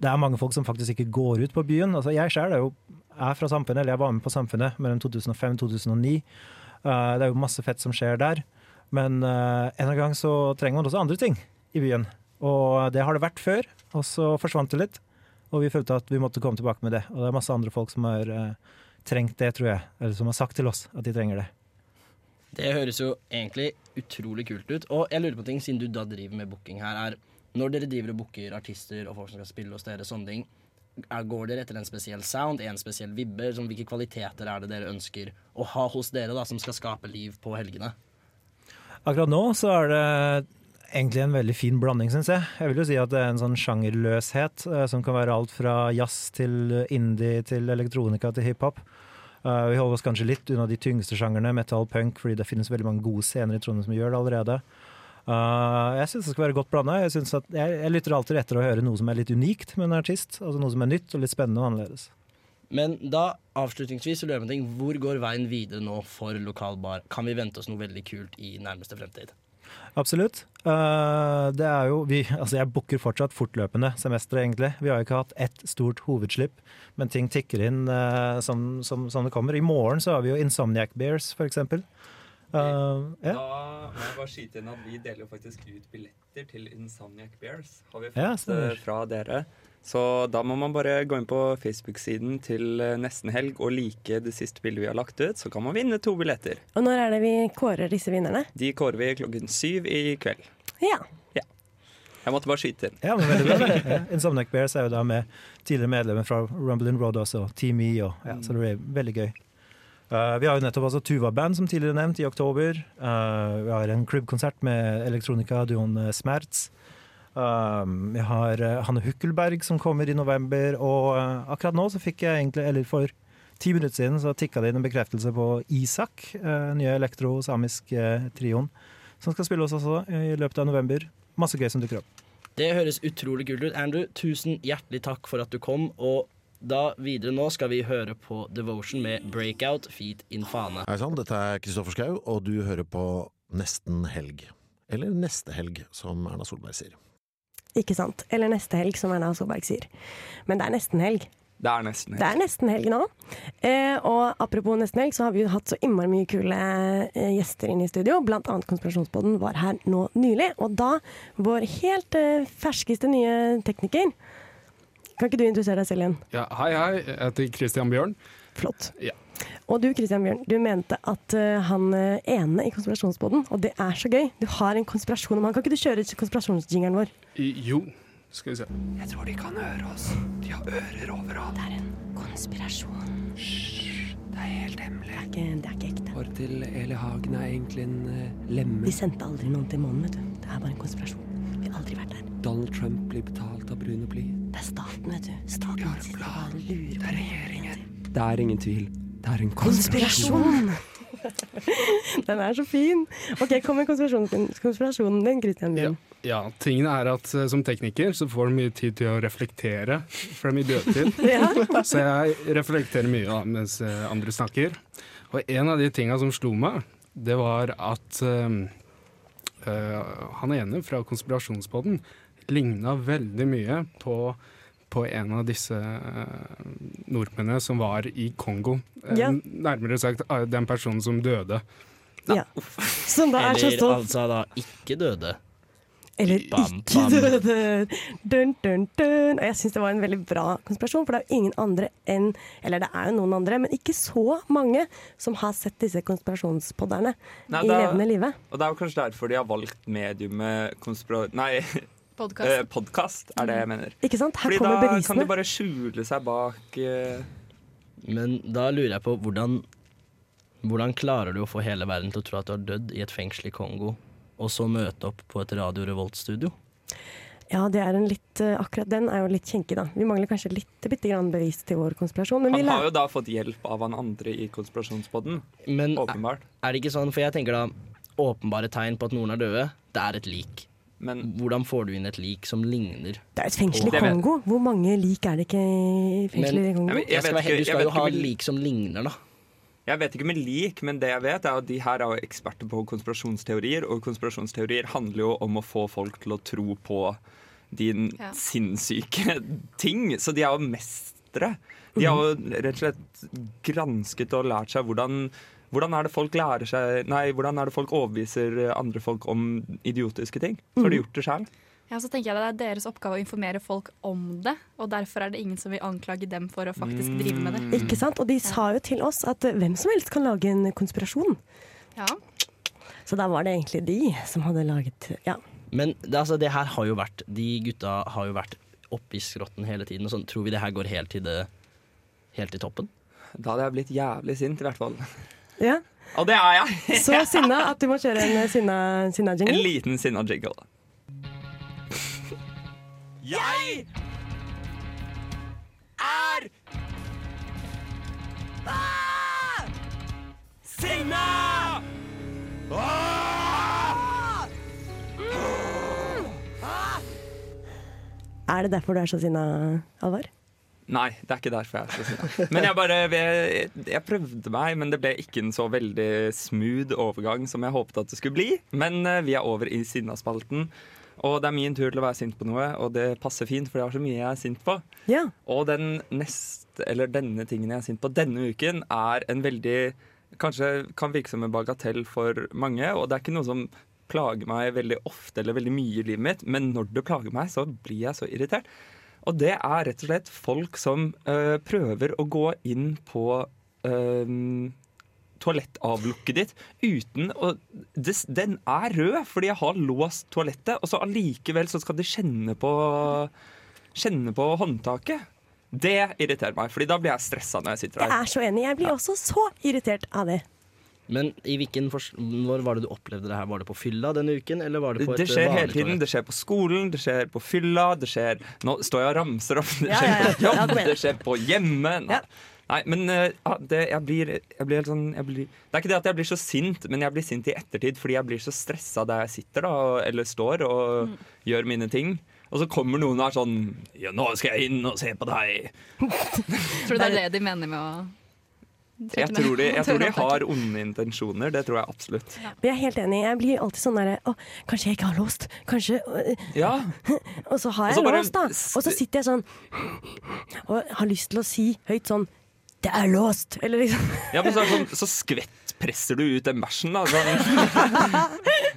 det er mange folk som faktisk ikke går ut på byen. Altså, jeg selv er jo er fra Samfunnet, eller jeg var med på Samfunnet mellom 2005 og 2009. Uh, det er jo masse fett som skjer der. Men uh, en gang så trenger man også andre ting i byen. Og det har det vært før, og så forsvant det litt. Og vi følte at vi måtte komme tilbake med det. Og det er masse andre folk som har uh, trengt det, tror jeg. Eller som har sagt til oss at de trenger det. Det høres jo egentlig utrolig kult ut. Og jeg lurer på ting, siden du da driver med booking her, er når dere driver og booker artister og folk som skal spille hos dere, sånne ting, går dere etter en spesiell sound, en spesiell vibber? Sånn, hvilke kvaliteter er det dere ønsker å ha hos dere da, som skal skape liv på helgene? Akkurat nå så er det egentlig en veldig fin blanding, syns jeg. Jeg vil jo si at det er en sånn sjangerløshet eh, som kan være alt fra jazz til indie til elektronika til hiphop. Uh, vi holder oss kanskje litt unna de tyngste sjangerne, metal, punk, fordi det finnes veldig mange gode scener i Trondheim som gjør det allerede. Uh, jeg syns det skal være godt blanda. Jeg, jeg, jeg, lytter alltid etter å høre noe som er litt unikt med en artist. Altså Noe som er nytt og litt spennende og annerledes. Men da avslutningsvis ting. Hvor går veien videre nå for lokalbar? Kan vi vente oss noe veldig kult i nærmeste fremtid? Absolutt. Uh, det er jo vi, Altså jeg booker fortsatt fortløpende semestre, egentlig. Vi har jo ikke hatt ett stort hovedslipp, men ting tikker inn uh, som, som, som, det kommer. I morgen så har vi jo Insomniac Bears, for eksempel. Uh, ja. Da må jeg bare skyte inn at vi deler jo faktisk ut billetter til Insomniac Bears. Har vi fått ja, fra dere. Så da må man bare gå inn på Facebook-siden til eh, Nesten Helg og like det siste bildet vi har lagt ut, så kan man vinne to billetter. Og når er det vi kårer disse vinnerne? De kårer vi klokken syv i kveld. Ja. ja. Jeg måtte bare skyte inn. Ja, men veldig bra. Ja. Insomniac Bears er jo da med tidligere medlemmer fra Rumble in Road også, Team E, og, ja, så det blir veldig gøy. Uh, vi har jo nettopp altså Tuva-band, som tidligere nevnt, i oktober. Uh, vi har en klubbkonsert med elektronika duoen Smerts. Uh, vi har Hanne Hukkelberg som kommer i november, og akkurat nå så fikk jeg egentlig, eller for ti minutter siden, så tikka det inn en bekreftelse på Isak, nye elektro-samisk-trioen, som skal spille oss også i løpet av november. Masse gøy som dukker opp. Det høres utrolig kult ut. Andrew, tusen hjertelig takk for at du kom. og da videre nå skal vi høre på Devotion med Breakout Feet Infane. Hei sann, dette er Kristoffer Schau, og du hører på Nesten helg. Eller Neste helg, som Erna Solberg sier. Ikke sant. Eller Neste helg, som Erna Solberg sier. Men det er nesten helg. Det er nesten helg. Det er nesten helg nå. Eh, og apropos nesten helg, så har vi jo hatt så innmari mye kule eh, gjester inne i studio. Blant annet Konspirasjonspodden var her nå nylig. Og da vår helt eh, ferskeste nye tekniker kan ikke du introdusere deg selv igjen? Ja, Hei, hei. Jeg heter Christian Bjørn. Flott. Ja. Og du Christian Bjørn, du mente at uh, han uh, ene i konspirasjonsboden, og det er så gøy, du har en konspirasjon om han. Kan ikke du kjøre konspirasjonsjingeren vår? I, jo, skal vi se. Jeg tror de kan høre oss. De har ører overalt. Det er en konspirasjon. Hysj, det er helt hemmelig. Det er ikke, det er ikke ekte. Håret til Eli Hagen er egentlig en uh, lemme. De sendte aldri noen til månen, vet du. Det er bare en konspirasjon. Vi har aldri vært der. Donald Trump blir betalt av brun og blid. Det er staten, vet du. Staten har en plan. Det er regjeringen. Det er ingen tvil. Det er en konspirasjon! Den er så fin! Ok, Kom med konspirasjonen, konspirasjonen din, Christian Ja, ja, tingene er at uh, Som tekniker så får du mye tid til å reflektere, for det er mye dødtid. ja. Så jeg reflekterer mye da, mens uh, andre snakker. Og en av de tinga som slo meg, det var at uh, han ene fra Konspirasjonspodden ligna veldig mye på, på en av disse uh, nordmennene som var i Kongo. Ja. Uh, nærmere sagt uh, den personen som døde. Ja. Som da er så. Eller altså da ikke døde. Eller bam, ikke bam. døde. Dun, dun, dun. Og jeg syns det var en veldig bra konspirasjon, for det er jo ingen andre enn Eller det er jo noen andre, men ikke så mange som har sett disse konspirasjonspodderne Nei, i levende live. Og det er jo kanskje derfor de har valgt mediumet konspira... Nei, Podkast. Eh, podcast er det jeg mener. Ikke sant? Her Fordi kommer da bevisene. kan de bare skjule seg bak eh... Men da lurer jeg på hvordan Hvordan klarer du å få hele verden til å tro at du har dødd i et fengsel i Kongo, og så møte opp på et Radio Revolt-studio? Ja, det er en litt, eh, akkurat den er jo litt kinkig, da. Vi mangler kanskje litt bitte grann bevis til vår konspirasjon. Men vi Han har jo da fått hjelp av han andre i konspirasjonspodden. Men Åpenbart. er det ikke sånn, for jeg tenker da åpenbare tegn på at noen er døde, det er et lik. Men Hvordan får du inn et lik som ligner Det er et fengsel i Kongo. Hvor mange lik er det ikke i fengselet i Kongo? Men, jeg være helt, du skal jo ha et lik som ligner, da. Jeg vet ikke med lik, men det jeg vet er at de her er eksperter på konspirasjonsteorier, og konspirasjonsteorier handler jo om å få folk til å tro på din Ja. sinnssyke ting. Så de er jo mestere. De har jo rett og slett gransket og lært seg hvordan hvordan er det folk lærer seg Nei, hvordan er det folk overbeviser andre folk om idiotiske ting? Så har de gjort det sjøl. Ja, så tenker jeg Det er deres oppgave å informere folk om det, og derfor er det ingen som vil anklage dem for å faktisk drive med det. Ikke sant? Og de sa jo til oss at eh, hvem som helst kan lage en konspirasjon. Ja. Så da var det egentlig de som hadde laget Ja. Men det, altså, det her har jo vært De gutta har jo vært oppi skrotten hele tiden. Og sånn, tror vi det her går helt til, det, helt til toppen? Da hadde jeg blitt jævlig sint, i hvert fall. Ja. Og det er jeg! Så sinna at du må kjøre en eh, sinna, sinna En liten sinna-jingle. Jeg er sinna! Er det derfor du er så sinna, Alvar? Nei, det er ikke derfor jeg er så sinna. Men jeg bare jeg, jeg prøvde meg, men det ble ikke en så veldig smooth overgang som jeg håpet at det skulle bli. Men eh, vi er over i sinnaspalten. Og det er min tur til å være sint på noe, og det passer fint, for jeg har så mye jeg er sint på. Ja. Og den neste, eller denne tingen jeg er sint på denne uken, er en veldig Kanskje kan virke som en bagatell for mange, og det er ikke noe som plager meg veldig ofte eller veldig mye i livet mitt, men når det plager meg, så blir jeg så irritert. Og det er rett og slett folk som uh, prøver å gå inn på uh, toalettavlukket ditt uten å Den er rød fordi jeg har låst toalettet, og så allikevel så skal de kjenne på Kjenne på håndtaket. Det irriterer meg, Fordi da blir jeg stressa når jeg sitter der. Jeg er så enig. Jeg blir også så irritert av det. Men i hvilken når var det du opplevde det her? Var det på fylla denne uken, eller var det på Det skjer hele tiden. Det skjer på skolen, det skjer på fylla, det skjer Nå står jeg og ramser opp. Det skjer på jobb, det skjer på hjemme. Nei, Nei men uh, det, jeg, blir, jeg blir helt sånn jeg blir, Det er ikke det at jeg blir så sint, men jeg blir sint i ettertid fordi jeg blir så stressa der jeg sitter da, eller står og gjør mine ting. Og så kommer noen og er sånn Ja, nå skal jeg inn og se på deg. Tror du det er det de mener med å Jeg tror de, jeg tror de har onde intensjoner. Det tror jeg absolutt. Ja. jeg er helt enig. Jeg blir alltid sånn derre Å, kanskje jeg ikke har låst? Kanskje øh, Ja. Og så har jeg låst, da. Og så sitter jeg sånn og har lyst til å si høyt sånn Det er låst! Eller liksom. Ja, men så, sånn, så skvettpresser du ut den bæsjen, da. Sånn.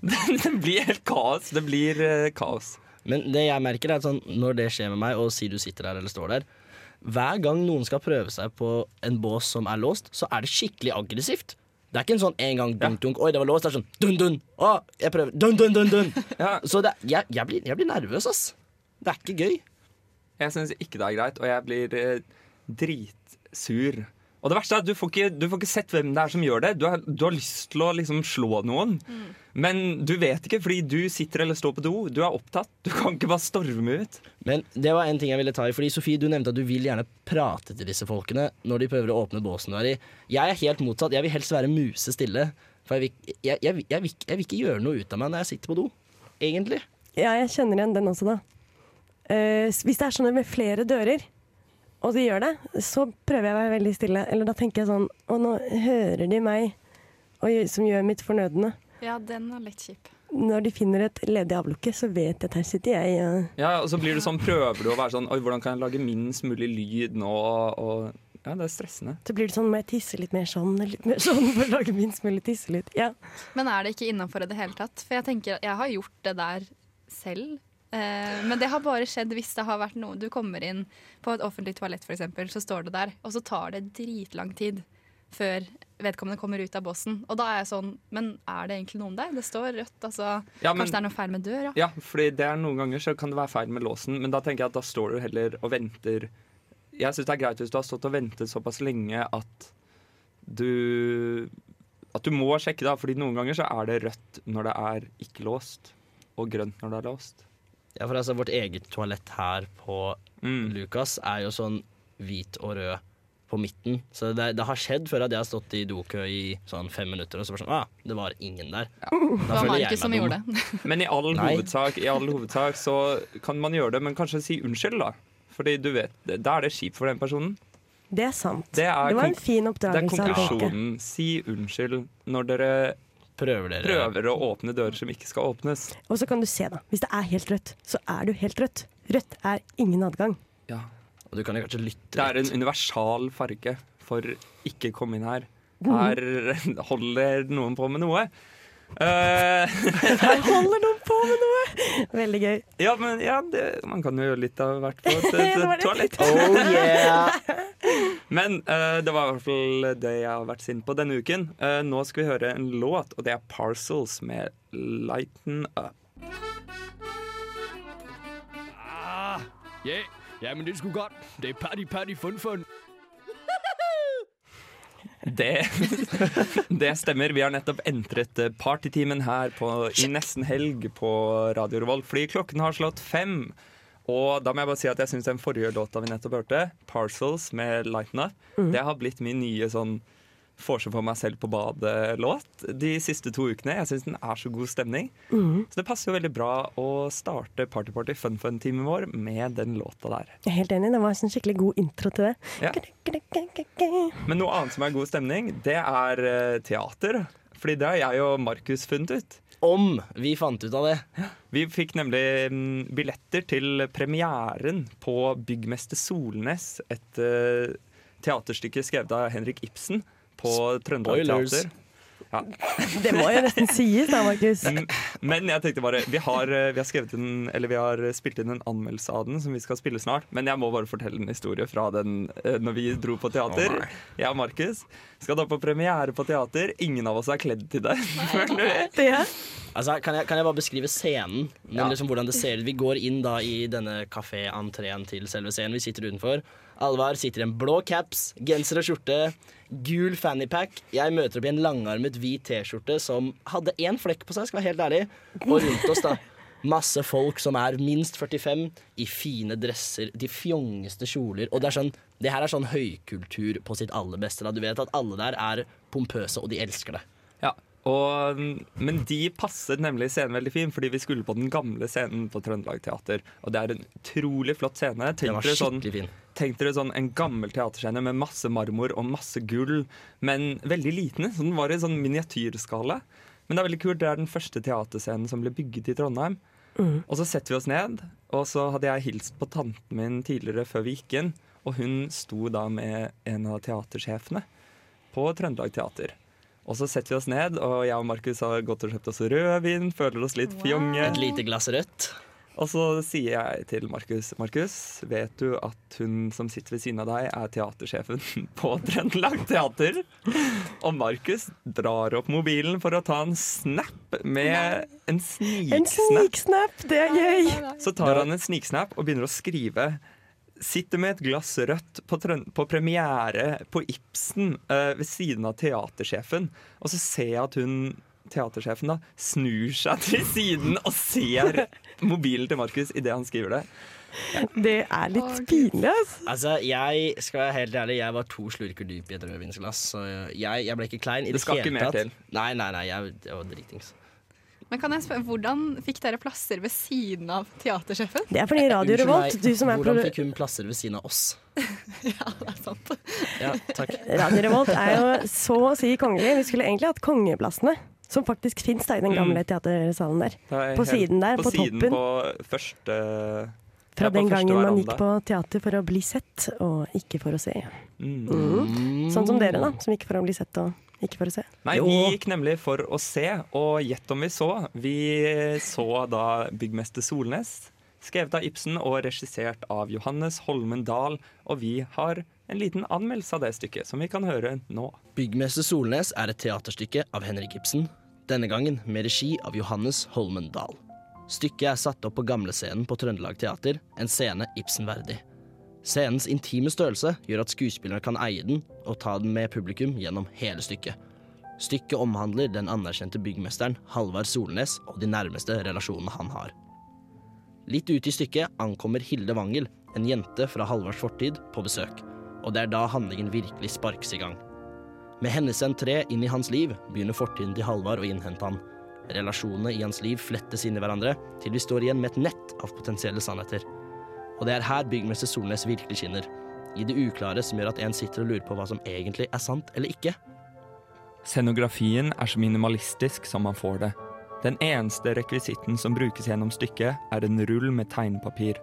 det, det blir helt kaos. Det blir uh, kaos. Men det jeg merker er at sånn, når det skjer med meg, og si du sitter der eller står der Hver gang noen skal prøve seg på en bås som er låst, så er det skikkelig aggressivt. Det er ikke en sånn en gang dunk, dunk, oi, det var låst. Det er sånn dun, dun. Å, jeg prøver. Dun, dun, dun, dun. Så det, jeg, jeg, blir, jeg blir nervøs, ass. Det er ikke gøy. Jeg syns ikke det er greit, og jeg blir eh, dritsur. Og det verste er at du får, ikke, du får ikke sett hvem det er som gjør det. Du har, du har lyst til å liksom slå noen, men du vet ikke fordi du sitter eller står på do. Du er opptatt. Du kan ikke bare storme ut. Men det var en ting jeg ville ta i. Fordi Sofie, du nevnte at du vil gjerne prate til disse folkene når de prøver å åpne båsen du er i. Jeg er helt motsatt. Jeg vil helst være musestille. For jeg vil, jeg, jeg, vil- jeg, vil, jeg vil ikke gjøre noe ut av meg når jeg sitter på do. Egentlig. Ja, jeg kjenner igjen den også, da. Uh, hvis det er sånn med flere dører, og de gjør det, så prøver jeg å være veldig stille. Eller da tenker jeg sånn Å, nå hører de meg, og, gjør- som gjør mitt fornødne. Ja, den er litt kjip. Når de finner et ledig avlukke, så vet jeg at her sitter jeg. Ja, Ja, og så blir du sånn, prøver du å være sånn Oi, hvordan kan jeg lage minst mulig lyd nå? Og, ja, det er stressende. så blir det sånn Må jeg tisse litt mer sånn, litt mer sånn, for å lage minst mulig tisselyd. Ja. Men er det ikke innafor i det hele tatt? For jeg tenker, jeg har gjort det der selv. Eh, men det har bare skjedd hvis det har vært noe Du kommer inn på et offentlig toalett, eksempel, så står du der, og så tar det dritlang tid før vedkommende kommer ut av båsen. Og da er jeg sånn Men er det egentlig noen der? Det står rødt, altså. Ja, men- Kanskje det er noe feil med døra? Ja, fordi det er noen ganger så kan det være feil med låsen, men da tenker jeg at da står du heller og venter. Jeg syns det er greit hvis du har stått og ventet såpass lenge at du at du må sjekke, da. Fordi noen ganger så er det rødt når det er ikke låst, og grønt når det er låst. Ja, for altså, vårt eget toalett her på Lukas er jo sånn hvit og rød på midten. Så det, det har skjedd før at jeg har stått i dokø i sånn fem minutter, og så var det sånn ah, det var ingen der. Da Det var Markus som gjorde det. Men i all, hovedsak, i all hovedsak så kan man gjøre det, men kanskje si unnskyld, da. Fordi du vet, da er det kjipt for den personen. Det er sant. Det, er Det var en fin oppdragelse. Det er konklusjonen. Si unnskyld når dere prøver, prøver å åpne dører som ikke skal åpnes. Og så kan du se, da. Hvis det er helt rødt, så er du helt rødt. Rødt er ingen adgang. Ja. Og du kan jo kanskje lytte Det er en universal farge for ikke komme inn her. Her holder noen på med noe. Eh, Her holder noen på med noe! Veldig gøy. ja, men ja, det, man kan jo gjøre litt av hvert på et, et, toalett. Oh, yeah. Men uh, det var i hvert fall det jeg har vært sint på denne uken. Uh, nå skal vi høre en låt, og det er Parcels med 'Lighten Up'. Ah, ja, ja, men det skulle godt. Det er party, party, fun, fun. Det, det stemmer. Vi har nettopp entret eh, partytimen her på, i nesten helg på Radio Revolt, fordi klokken har slått fem. Og da må jeg bare si at jeg syns den forrige låta vi nettopp hørte, 'Parcels' med 'Lighten Up', Mhm. det har blitt min nye sånn Får seg for meg selv på badet-låt de siste to ukene. Jeg syns den er så god stemning. Mm. Så det passer jo veldig bra å starte Party Party Fun Fun-timen vår med den låta der. Jeg er helt enig. Det var en skikkelig god intro til det. Ja. Men noe annet som er god stemning, det er eh, teater. Fordi det har jeg og Markus funnet ut. Om vi fant ut av det. Vi fikk nemlig mm, billetter til premieren på Byggmester Solnes. Et eh, teaterstykke skrevet av Henrik Ibsen på Trøndelag Teater. Ja. Det må jo nesten sies da, Markus. Men jeg tenkte bare Vi har, eh, vi har, eller vi har spilt inn en anmeldelse av den som vi skal spille snart. Men jeg må bare fortelle en historie fra den eh, når vi dro på teater. Jeg og Markus skal da på premiere på teater. Ingen av oss er kledd til det. Altså, kan, jeg, kan jeg bare beskrive scenen? Men Ja. liksom hvordan det ser ut Vi går inn da i denne kafé-entreen til selve scenen. Vi sitter utenfor. Alvar sitter i en blå caps, genser og skjorte, gul fannypack. Jeg møter opp i en langarmet hvit T-skjorte som hadde én flekk på seg, skal være helt ærlig. Og rundt oss, da. Masse folk som er minst 45, i fine dresser, de fjongeste kjoler. Og det er sånn, det her er sånn høykultur på sitt aller beste. Da. Du vet at alle der er pompøse, og de elsker det. Og, men de passet nemlig scenen veldig fin, fordi vi skulle på den gamle scenen på Trøndelag Teater. Og det er en utrolig flott scene. Tenk dere sånn, sånn en gammel teaterscene med masse marmor og masse gull, men veldig liten. Så den var i sånn miniatyrskala. Men det er veldig kult, det er den første teaterscenen som ble bygget i Trondheim. Og så setter vi oss ned, og så hadde jeg hilst på tanten min tidligere før vi gikk inn. Og hun sto da med en av teatersjefene på Trøndelag Teater. Og så setter vi oss ned, og jeg og Markus har gått og kjøpt oss rødvin, føler oss litt fjonge. Et lite glass rødt. Og så sier jeg til Markus Markus, vet du at hun som sitter ved siden av deg, er teatersjefen på Trøndelag Teater? Og Markus drar opp mobilen for å ta en snap med en En sniksnap. sniksnap, det er gøy! Så tar han en sniksnap og begynner å skrive. Sitter med et glass rødt på, på premiere på Ibsen uh, ved siden av teatersjefen. Og så ser jeg at hun teatersjefen da snur seg til siden og ser mobilen til Markus idet han skriver det. Det er litt pinlig, altså. Altså, jeg skal være helt ærlig Jeg var to slurker dyp i et rødvinsglass. Så jeg, jeg ble ikke klein i Det det, skal hele ikke mer tatt. til. Nei, nei, nei, jeg, jeg var dritings. Men kan jeg spørre, Hvordan fikk dere plasser ved siden av teatersjefen? Det er fordi Radio Revolt, du som er Hvordan fikk hun plasser ved siden av oss? ja, det er sant. Ja, takk. Radio Revolt er jo så å si kongelig. Vi skulle egentlig hatt kongeplassene, som faktisk fins i den gamle teatersalen der. Er På helt- siden der, på, siden toppen. På første Fra den gangen man gikk på teater for å bli sett, og ikke for å se. Mm. Mm. Sånn som dere, da, som gikk for å bli sett og ikke for å se. Nei, vi gikk nemlig for å se, og gjett om vi så. Vi så da Byggmester Solnes, skrevet av Ibsen og regissert av Johannes Holmen Dahl. Og vi har en liten anmeldelse av det stykket, som vi kan høre nå. Byggmester Solnes er et teaterstykke av Henrik Ibsen. Denne gangen med regi av Johannes Holmen Dahl. Stykket er satt opp på gamlescenen på Trøndelag Teater, en scene Ibsen verdig. Scenens intime størrelse gjør at skuespillerne kan eie den og ta den med publikum gjennom hele stykket. Stykket omhandler den anerkjente byggmesteren Halvard Solnes og de nærmeste relasjonene han har. Litt ute i stykket ankommer Hilde Wangel, en jente fra Halvards fortid, på besøk. Og det er da handlingen virkelig sparkes i gang. Med hennes entré inn i hans liv begynner fortiden til Halvard å innhente han. Relasjonene i hans liv flettes inn i hverandre, til vi står igjen med et nett av potensielle sannheter. Og det er her byggmester Solnes virkelig skinner. I det uklare som gjør at en sitter og lurer på hva som egentlig er sant eller ikke. Scenografien er så minimalistisk som man får det. Den eneste rekvisitten som brukes gjennom stykket, er en rull med tegnepapir.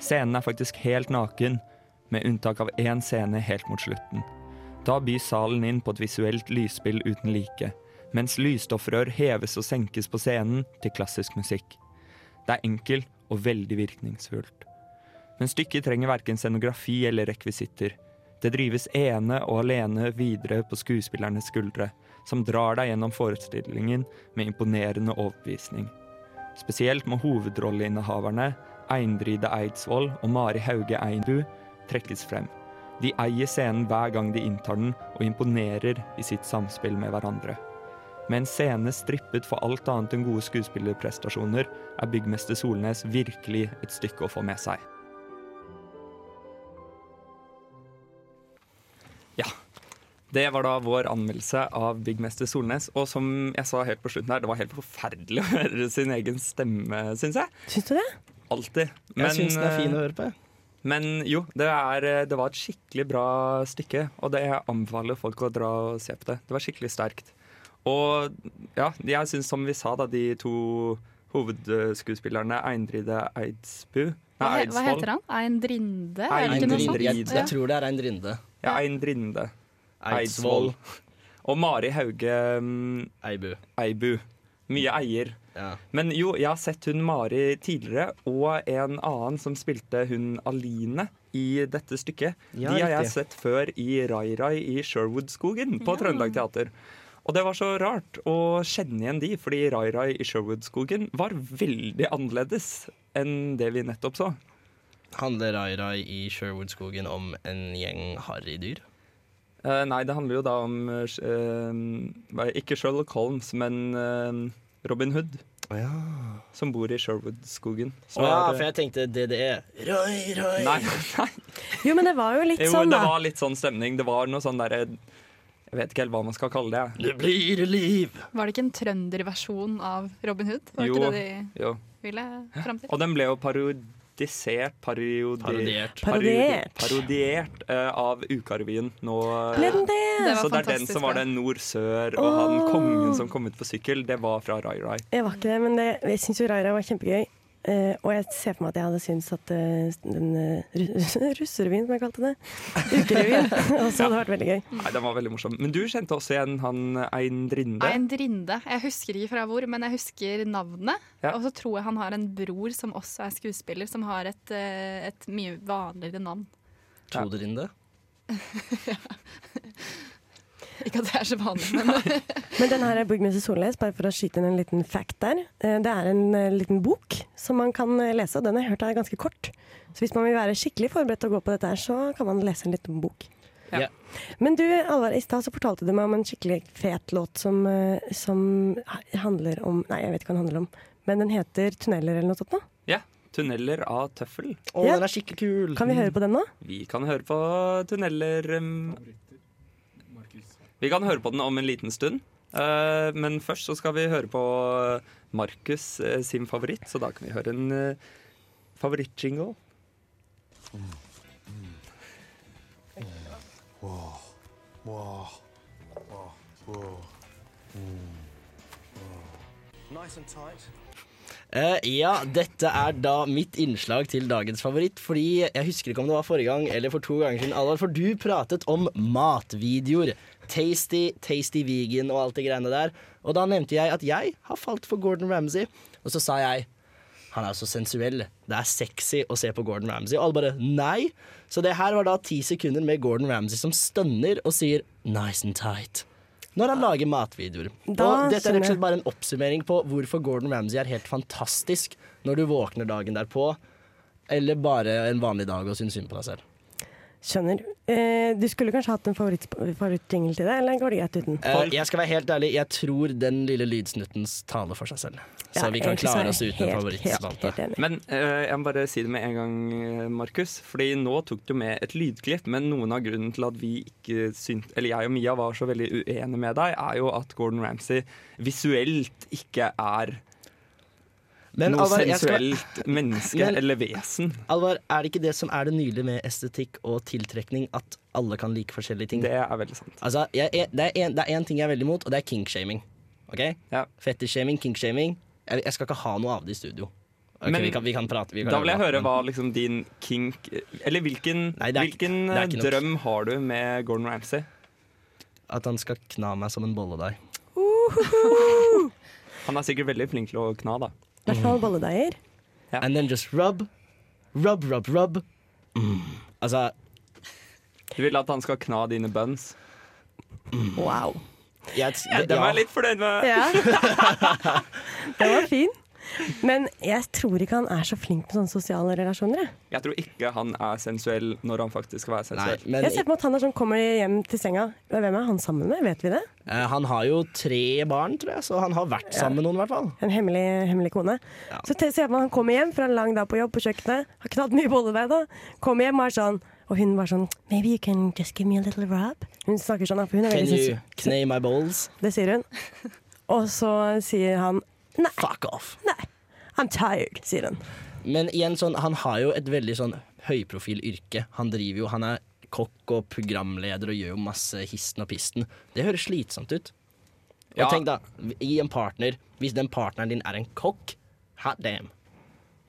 Scenen er faktisk helt naken, med unntak av én scene helt mot slutten. Da byr salen inn på et visuelt lysspill uten like, mens lysstoffrør heves og senkes på scenen til klassisk musikk. Det er enkelt og veldig virkningsfullt. Men stykket trenger verken scenografi eller rekvisitter. Det drives ene og alene videre på skuespillernes skuldre, som drar deg gjennom forestillingen med imponerende overbevisning. Spesielt må hovedrolleinnehaverne Eindride Eidsvoll og Mari Hauge Einbu trekkes frem. De eier scenen hver gang de inntar den, og imponerer i sitt samspill med hverandre. Med en scene strippet for alt annet enn gode skuespillerprestasjoner, er byggmester Solnes virkelig et stykke å få med seg. Ja. Det var da vår anmeldelse av byggmester Solnes. Og som jeg sa helt på slutten her, det var helt forferdelig å høre sin egen stemme, syns jeg. Syns du det? Alltid. Jeg syns den er fin å eh, høre på. Men jo, det, er, eh, det var et skikkelig bra stykke, og det jeg anbefaler folk å dra og se på det. Det var skikkelig sterkt. Og ja, jeg syns som vi sa, da, de to hovedskuespillerne, Eindride Eidsbu Hva, Nei, he, hva heter han? Eindrinde? Er det ikke noe. Jeg, jeg tror det er Eindrinde. Ja, Eindrinde. Eidsvoll. Og Mari Hauge um, Eibu. Eibu. Mye eier. Men jo, jeg har sett hun Mari tidligere, og en annen som spilte hun Aline i dette stykket. Ja, De har jeg riktig. sett før i Rai Rai i Sherwoodskogen på Trøndelag Teater. Og det var så rart å kjenne igjen de, fordi Rai Rai i Sherwoodskogen var veldig annerledes enn det vi nettopp så. Handler Rai Rai i Sherwoodskogen om en gjeng harrydyr? Uh, nei, det handler jo da om uh, Ikke Sherlock Holmes, men uh, Robin Hood. Som bor i Sherwoodskogen. Å oh, ja, for jeg tenkte DDE. Rai, rai. Nei, nei. Jo, men det var jo litt Jo, sånn, det var litt sånn stemning. Det var noe sånn derre Jeg vet ikke helt hva man skal kalle det. Det blir liv. Var det ikke en trønderversjon av Robin Hood? Var Jo, ikke det de jo. ville fram til? Og den ble jo parodisert Parodi Parodiert. Parodiert. Parodiert uh, av Ukarevyen nå. Ble den det? Det Så det er den som var det den nord-sør, og han kongen som kom ut på sykkel, det var fra Rai Rai. Jeg var ikke det, men det, jeg syns jo Rai Rai var kjempegøy. Eh, og jeg ser for meg at jeg hadde syntes at uh, den uh, russerevyen, som jeg kalte det, ukerevyen, også hadde vært veldig gøy. Nei, den var veldig morsom. Men du kjente også igjen han Eindrinde. Eindrinde. Jeg husker ikke fra hvor, men jeg husker navnet. Ja. Og så tror jeg han har en bror som også er skuespiller, som har et, et mye vanligere navn. Todrinde. Ikke at det er så vanlig, men Men den her Byggmester Solnes, bare for å skyte inn en liten fact der. eh, Det er en eh, liten bok som man kan eh, lese, og den har jeg hørt er ganske kort. Så hvis man vil være skikkelig forberedt til å gå på dette her, så kan man lese en liten bok. Ja. Men du, Alvar, i stad så fortalte du meg om en skikkelig fet låt som, som handler om Nei, jeg vet ikke hva den handler om, men den heter 'Tunneler' eller noe sånt noe. Ja. 'Tunneler av tøffel'. Å, Ja. den er skikkelig kul. Kan vi høre på den nå? Vi kan høre på tunneler um, Vi kan høre på den om en liten stund. Eh, men først så skal vi høre på Markus eh, sin favoritt, så da kan vi høre en uh, favorittjingle. Mm. Wow. Wow. Wow. Tight. Eh, ja, dette er da mitt innslag til dagens favoritt. Fordi jeg husker ikke om det var forrige gang eller for to ganger siden, Alvar, for du pratet om matvideoer. Tasty, tasty vegan og alt det greiene der. Og da nevnte jeg at jeg har falt for Gordon Ramsay. Og så sa jeg han er så sensuell. Det er sexy å se på Gordon Ramsay. Og alle bare nei. Så det her var da ti sekunder med Gordon Ramsay som stønner og sier nice and tight. Når han lager matvideoer. Da og dette er rett og slett bare en oppsummering på hvorfor Gordon Ramsay er helt fantastisk når du våkner dagen derpå, eller bare en vanlig dag og syns synd på deg selv. Skjønner. Eh, du skulle kanskje hatt en favoritt- til det, eller går det greit uten? Eh, jeg skal være helt ærlig, jeg tror den lille lydsnutten taler for seg selv. Så Ja, vi kan klare oss uten favorittspalte. Men eh, jeg må bare si det med en gang, eh, Markus. Fordi nå tok du med et lydklipp, men noen av grunnen til at vi ikke synt, eller jeg og Mia var så veldig uenige med deg, er jo at Gordon Ramsay visuelt ikke er Men, noe Alvar, sensuelt skal- menneske Men- eller vesen. Alvar, er det ikke det som er det nydelige med estetikk og tiltrekning, at alle kan like forskjellige ting? Det er veldig sant. Altså, jeg, det er en- én ting jeg er veldig imot, og det er kinkshaming. Ok? Fetishaming, kinkshaming. Jeg, jeg skal ikke ha noe av det i studio. Okay, Men vi, kan, vi kan prate. Vi kan Da vil jeg høre hva liksom din kink Eller hvilken, Nei, er hvilken drøm har du med Gordon Ramsay? At han skal kna meg som en bolledeig. Han er sikkert veldig flink til å kna, da. I hvert fall bolledeiger. And then just rub, rub, rub, rub. Mm. Altså Du vil at han skal kna dine buns? Wow. Jeg, Ja, den var jeg litt fornøyd med. Ja. Den var fin. Men jeg tror ikke han er så flink med sånne sosiale relasjoner. Jeg, Jeg tror ikke han er sensuell når han faktisk skal være sensuell. jeg ser på at han er sånn, kommer hjem til senga. Hvem er han sammen med? Vet vi det? Eh, han har jo tre barn, tror jeg, så han har vært sammen med noen, i hvert fall. En hemmelig, hemmelig kone. Så te- ser jeg på meg han kommer hjem fra en lang dag på jobb på kjøkkenet, har knadd mye bolledeig da. Kommer hjem og er sånn Og hun var sånn Maybe you can just give me a little rub? Hun snakker sånn, for hun er Can veldig you knay my balls? Det sier hun. Og så sier han Nei. Fuck off. Nei. I'm tired, sier han. Men igjen, sånn, han har jo et veldig sånn høyprofilyrke. Han driver jo, han er kokk og programleder og gjør jo masse histen og pisten. Det høres slitsomt ut. Og Ja. tenk da, i en partner, hvis den partneren din er en kokk, hot damn.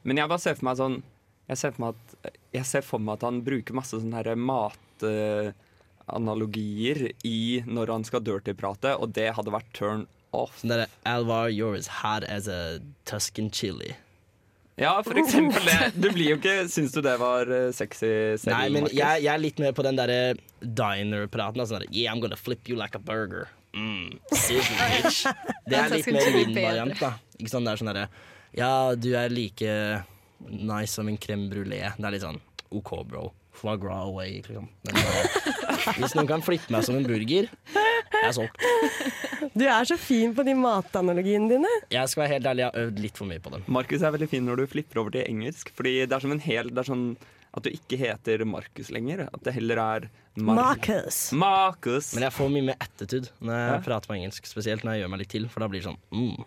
Men jeg bare ser for meg sånn Jeg ser for meg at, jeg ser for meg at han bruker masse sånne her matanalogier i når han skal dirty-prate, og det hadde vært turn off. Sånn derre Alvar, you're as hot as a Tuscan chili. Ja, for eksempel det. Du blir jo ikke Syns du det var eh, sexy selv, Nei, men jeg, jeg er litt mer på den derre diner-praten. da, Sånn der, yeah, I'm gonna flip you like a burger. Mm, season, bitch. Det er litt mer min variant, da. Ikke sånn, det er sånn derre Ja, du er like nice som en crème brulé. Det er litt sånn OK, bro. Flagra away, liksom. Men bare, hvis noen kan flippe meg som en burger, jeg er solgt. Du er så fin på de matanalogiene dine. Jeg skal være helt ærlig, jeg har øvd litt for mye på dem. Markus er veldig fin når du flipper over til engelsk. Fordi det er som en hel Det er sånn at du ikke heter Markus lenger. At det heller er Markus. Marcus. Marcus. Men jeg får mye mer attitude når jeg Ja. prater på engelsk. Spesielt når jeg gjør meg litt til, for da blir det sånn mm,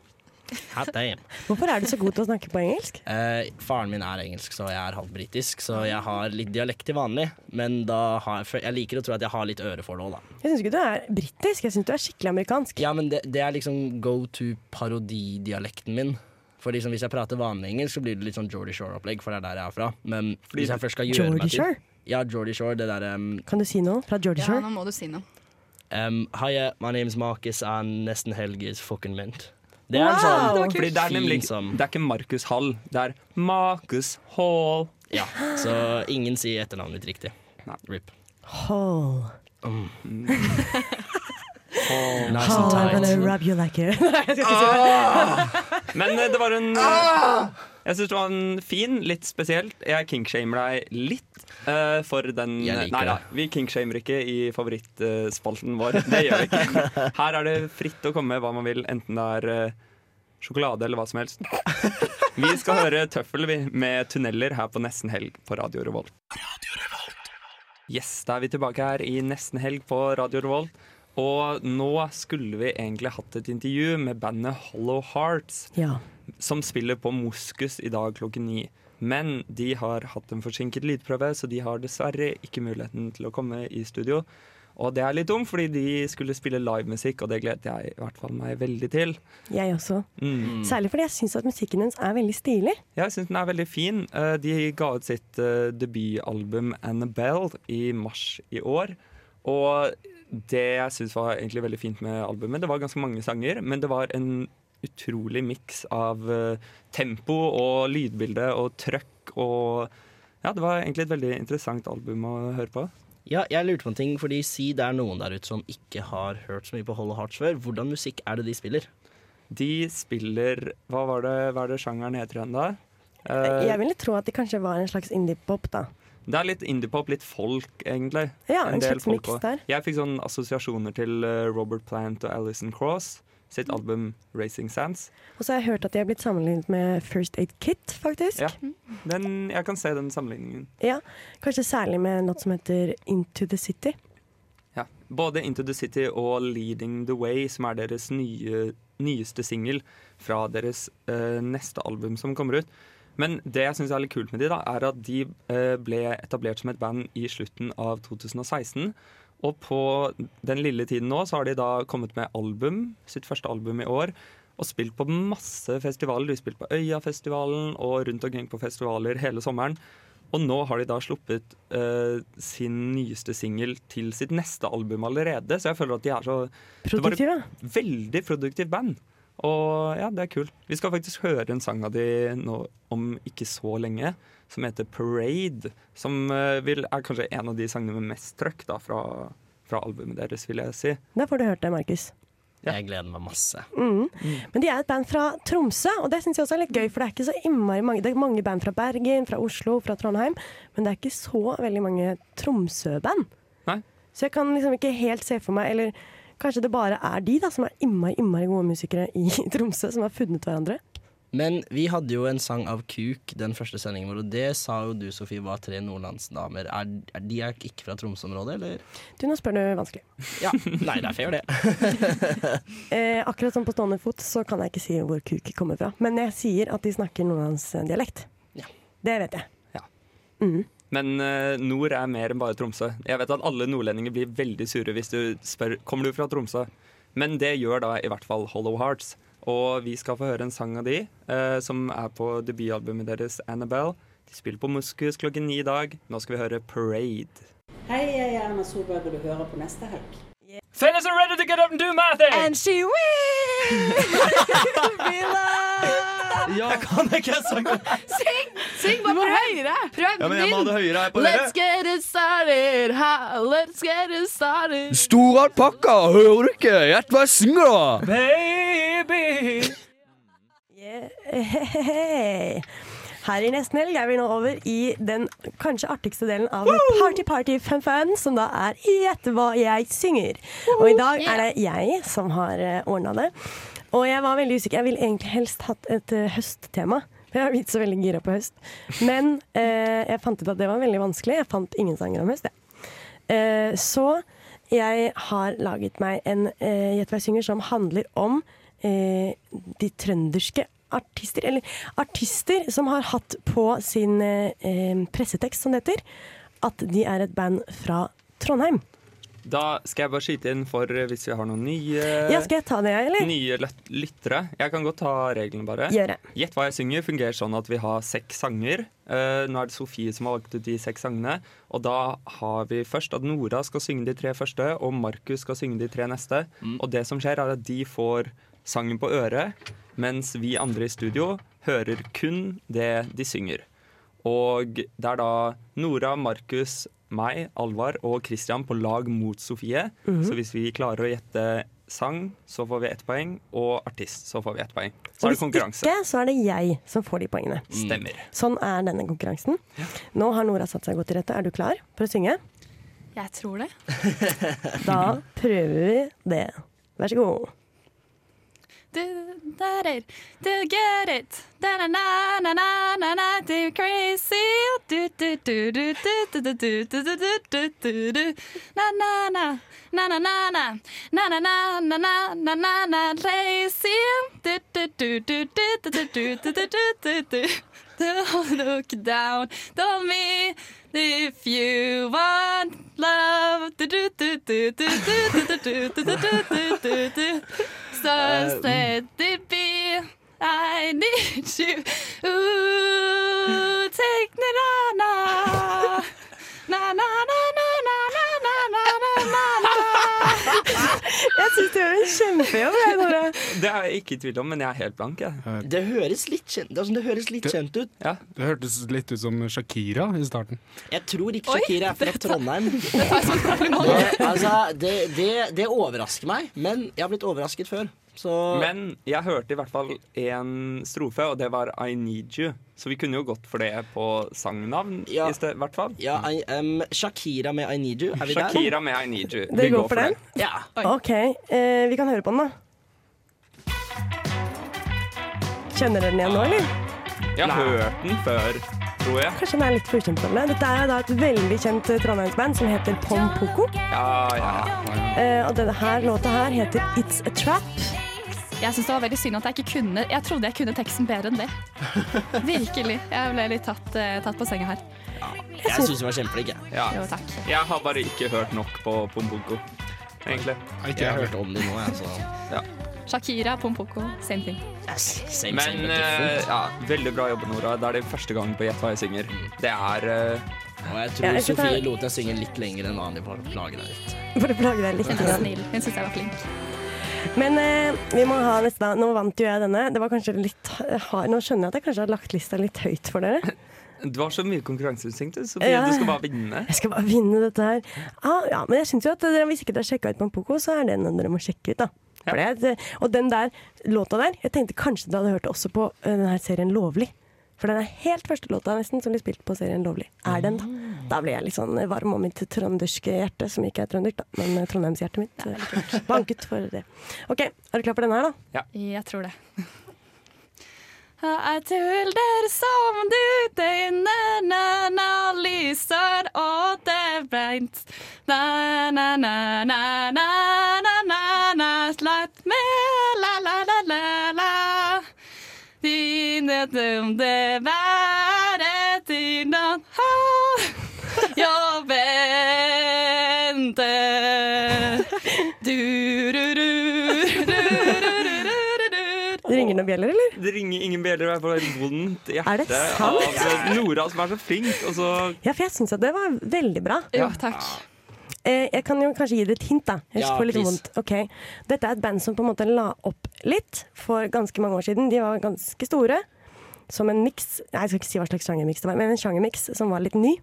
hot damn. Hvorfor er du så god til å snakke på engelsk? Eh, faren min er engelsk, så jeg er halvt britisk, så jeg har litt dialekt til vanlig. Men da har jeg, jeg liker å tro at jeg har litt øreforhold, da. Jeg syns ikke du er britisk, jeg syns du er skikkelig amerikansk. Ja, men det, det er liksom go to parodidialekten min. For liksom, hvis jeg prater vanlig engelsk, så blir det litt sånn Geordie Shore-opplegg, for det er der jeg er fra. Men hvis jeg først skal gjøre Jordy meg til Shore? Ja, Geordie Shore, det derre um, Kan du si noe fra Geordie Ja, nå må du si noe. um, Hi, uh, my name's Marcus, and nesten helg is fucking mint. Det er Wow! sånn Fordi det er nemlig som Det er ikke Markus Hall, det er Markus Hall. Ja, så ingen sier etternavnet mitt riktig. RIP. Hall. Mm. Hall. Nice Hall, I'm gonna rub you like it. Det. Men eh, det var en Ah! Jeg syns det var en fin, litt spesielt. Jeg kinkshamer deg litt uh, for den Jeg liker Nei da, vi kinkshamer ikke i favorittspalten vår. Det gjør vi ikke. Her er det fritt å komme med hva man vil, enten det er uh, sjokolade eller hva som helst. Vi skal høre Tøffel med tunneler her på Nesten Helg på Radio Revolt. Yes, da er vi tilbake her i Nesten Helg på Radio Revolt. Og nå skulle vi egentlig hatt et intervju med bandet Hollow Hearts Ja. Som spiller på Moskus i dag klokken ni. Men de har hatt en forsinket lydprøve, så de har dessverre ikke muligheten til å komme i studio. Og det er litt dumt, fordi de skulle spille livemusikk, og det gledet jeg i hvert fall meg veldig til. Jeg også. Mm. Særlig fordi jeg syns at musikken hennes er veldig stilig. Jeg syns den er veldig fin. Eh, De ga ut sitt eh, debutalbum 'Annabelle' i mars i år. Og det jeg syns var egentlig veldig fint med albumet, det var ganske mange sanger, men det var en utrolig miks av eh, tempo og lydbilde og trøkk og Ja, det var egentlig et veldig interessant album å høre på. Ja, jeg lurte på en ting, fordi si det er noen der ute som ikke har hørt så mye på Hollow Hearts før. Hvordan musikk er det de spiller? De spiller Hva var det, hva er det sjangeren heter igjen, da? Uh, Jeg ville tro at de kanskje var en slags indie-pop, da. Det er litt indiepop, litt folk, egentlig. Ja, en en slags miks der. Jeg fikk sånn assosiasjoner til eh, Robert Plant og Alison Cross sitt album 'Racing Sands'. Og så har jeg hørt at de har blitt sammenlignet med First Aid Kit, faktisk. Ja, den, jeg kan se den sammenligningen. Ja, Kanskje særlig med noe som heter Into the City. Ja. Både 'Into the City' og 'Leading the Way', som er deres nye, nyeste singel fra deres eh, neste album som kommer ut. Men det jeg syns er litt kult med de da, er at de eh, ble etablert som et band i slutten av 2016. Og på den lille tiden nå så har de da kommet med album, sitt første album i år. Og spilt på masse festivaler. De har spilt på Øyafestivalen og rundt omkring på festivaler hele sommeren. Og nå har de da sluppet uh, sin nyeste singel til sitt neste album allerede. Så jeg føler at de er så det var et Produktive. Veldig produktivt band. Og ja, det er kult. Vi skal faktisk høre en sang av de nå om ikke så lenge, som heter 'Parade'. Som eh, vil, er kanskje en av de sangene med mest trøkk da, fra, fra albumet deres, vil jeg si. Da får du hørt det, Markus. Jeg gleder meg masse. Mm. Men de er et band fra Tromsø, og det syns jeg også er litt gøy. For det er ikke så innmari mange Det er mange band fra Bergen, fra Oslo, fra Trondheim, men det er ikke så veldig mange Tromsø-band. Nei. Så jeg kan liksom ikke helt se for meg Eller kanskje det bare er de da som er innmari, innmari gode musikere i Tromsø, som har funnet hverandre. Men vi hadde jo en sang av Kuk den første sendingen vår, og det sa jo du, Sofie, var tre nordlandsdamer. Er, er de er ikke fra Tromsø-området, eller? Du, nå spør du vanskelig. Ja. Nei, det er fair, det. Eh, akkurat som på stående fot så kan jeg ikke si hvor kuk kommer fra. Men jeg sier at de snakker nordlandsdialekt. Ja. Det vet jeg. Ja. Mm. Men eh, nord er mer enn bare Tromsø. Jeg vet at alle nordlendinger blir veldig sure hvis du spør kommer du fra Tromsø. Men det gjør da i hvert fall Hollow Hearts. Og vi skal få høre en sang av de, eh, som er på debutalbumet deres, Annabelle. De spiller på Muskus klokken ni i dag. Nå skal vi høre Parade. Hei, jeg er Erna Solberg, og du hører på neste helg. Fellas are ready to get up and do my thing! And she Ja, kan jeg ikke sangen? Syng! Syng bare prøv høyere! Prøv Ja, men jeg må ha det høyere her på Let's get it started, ha, let's get it started. Stor alpakka, hører du ikke? Gjett hva jeg synger, da! Baby! Hei. Her i Nesten Helg er vi nå over i den kanskje artigste delen av Party Party Fun Fun, som da er Gjett hva jeg synger. Og i dag er det jeg som har ordna det. Og jeg var veldig usikker. Jeg ville egentlig helst hatt et eh, høsttema. Jeg har blitt så veldig gira på høst. Men eh, jeg fant ut at det var veldig vanskelig. Jeg fant ingen sanger om høst, jeg. Eh, så jeg har laget meg en eh, Gjett hva jeg synger som handler om eh, de trønderske artister, eller artister som har hatt på sin eh, eh, pressetekst, som det heter, at de er et band fra Trondheim. Da skal jeg bare skyte inn for eh, hvis vi har noen nye, Ja, skal jeg ta det, eller? nye lyttere. Jeg kan godt ta reglene, bare. Gjør det. Gjett hva jeg synger fungerer sånn at vi har seks sanger. Uh, nå er det Sofie som har valgt ut de seks sangene. Og da har vi først at Nora skal synge de tre første, og Markus skal synge de tre neste. Og det som skjer, er at de får sangen på øret, mens vi andre i studio hører kun det de synger. Og det er da Nora, Markus, meg, Alvar og Christian på lag mot Sofie. Mhm. Så hvis vi klarer å gjette sang, så får vi ett poeng, og artist, så får vi ett poeng. Så Og er det hvis ikke, så er det jeg som får de poengene. Stemmer. Sånn er denne konkurransen. Nå har Nora satt seg godt til rette. Er du klar for å synge? Jeg tror det. Da prøver vi det. Vær så god. Da, do get it. Da, na, na, na, crazy. Don't look down on me if you want love. So let it be. I need you. Ooh, take na. Na na na na na na Jeg syns du gjør en kjempejobb. jeg, Nora. Det er jeg ikke i tvil om, men jeg er helt blank. Jeg. Det høres litt kjent, det, er sånn, det høres litt Det- kjent ut. Det hørtes litt ut som Shakira i starten. Jeg tror ikke Shakira er fra Trondheim. Det Det, altså, det, det, det overrasker meg, men jeg har blitt overrasket før. Så Men jeg hørte i hvert fall én strofe, og det var I Need You. Så vi kunne jo gått for det på sangnavn Ja. i sted, hvert fall. ja, I, um, Shakira med I Need You. Er vi der? Shakira med I Need You. Dere Vi går for den? Ja. OK, eh, vi kan høre på den, da. Kjenner dere den igjen nå, eller? Jeg har hørt den før, tror jeg. Kanskje den er litt for ukjent for dere. Dette er da et veldig kjent eh, trondheimsband som heter Pom Poko. Ja, ja. Eh, og denne her låta her heter It's a Trap. Jeg syns det var veldig synd at jeg ikke kunne Jeg trodde jeg kunne teksten bedre enn det. Virkelig. Jeg ble litt tatt, eh, tatt på senga her. Jeg syns hun var kjempeflink, jeg. Ja. Jo, takk. Jeg har bare ikke hørt nok på Pompoko, egentlig. Jeg har hørt om det nå, jeg, så Ja. Shakira, Pompoko, same thing. Same, Men same, eh, ja, veldig bra jobba, Nora. Det er det første gang på Gjett hva jeg synger. Det er eh, Og jeg Ja, tror jeg skal ta- Sofie lot deg synge litt lenger enn vanlig for å plage deg litt. For å plage deg litt. Hun grann. snill. Hun syns jeg var flink. Men eh, vi må ha neste da. Nå vant jo jeg denne. Det var kanskje litt hard. Nå skjønner jeg at jeg kanskje har lagt lista litt høyt for dere. Du har så mye konkurranseinstinkt, Sofie. Ja. Du skal bare vinne. Jeg skal bare vinne dette her. Ah, ja, men jeg synes jo at dere, hvis ikke dere har sjekka ut Mampoko, så er det en dere må sjekke ut. da. For det, og den der låta der, jeg tenkte kanskje dere hadde hørt det også på denne serien Lovlig. For den er helt første låta nesten som blir spilt på serien Lovlig. Er den, da. Da blir jeg litt sånn varm om mitt trønderske hjerte, som ikke er trøndersk, da, men eh, trondheimshjertet mitt. eh, Banket for det. OK, er du klar for den her, da? Ja. Jeg tror det. Jeg tuller som du dine lyser, og det brent. Na-na-na-na-na-na-na, slett med la-la-la-la-la. Dine om det været til natt Jeg venter. Du-ru-ru-ru-ru-ru-ru-ru. Ringer noen bjeller, eller? Det ringer ingen bjeller, Det er vondt i Er det hjertet sant? av Nora, som er så flink. Og så Ja, for jeg syns at det var veldig bra. Jo, takk. Eh, jeg kan jo kanskje gi dere et hint, da. Jeg Ja, får litt please. vondt. Okay. Dette er et band som på en måte la opp litt for ganske mange år siden. De var ganske store. Som en miks Nei, jeg skal ikke si hva slags sjangermiks det var, men en sjangermiks som var litt ny.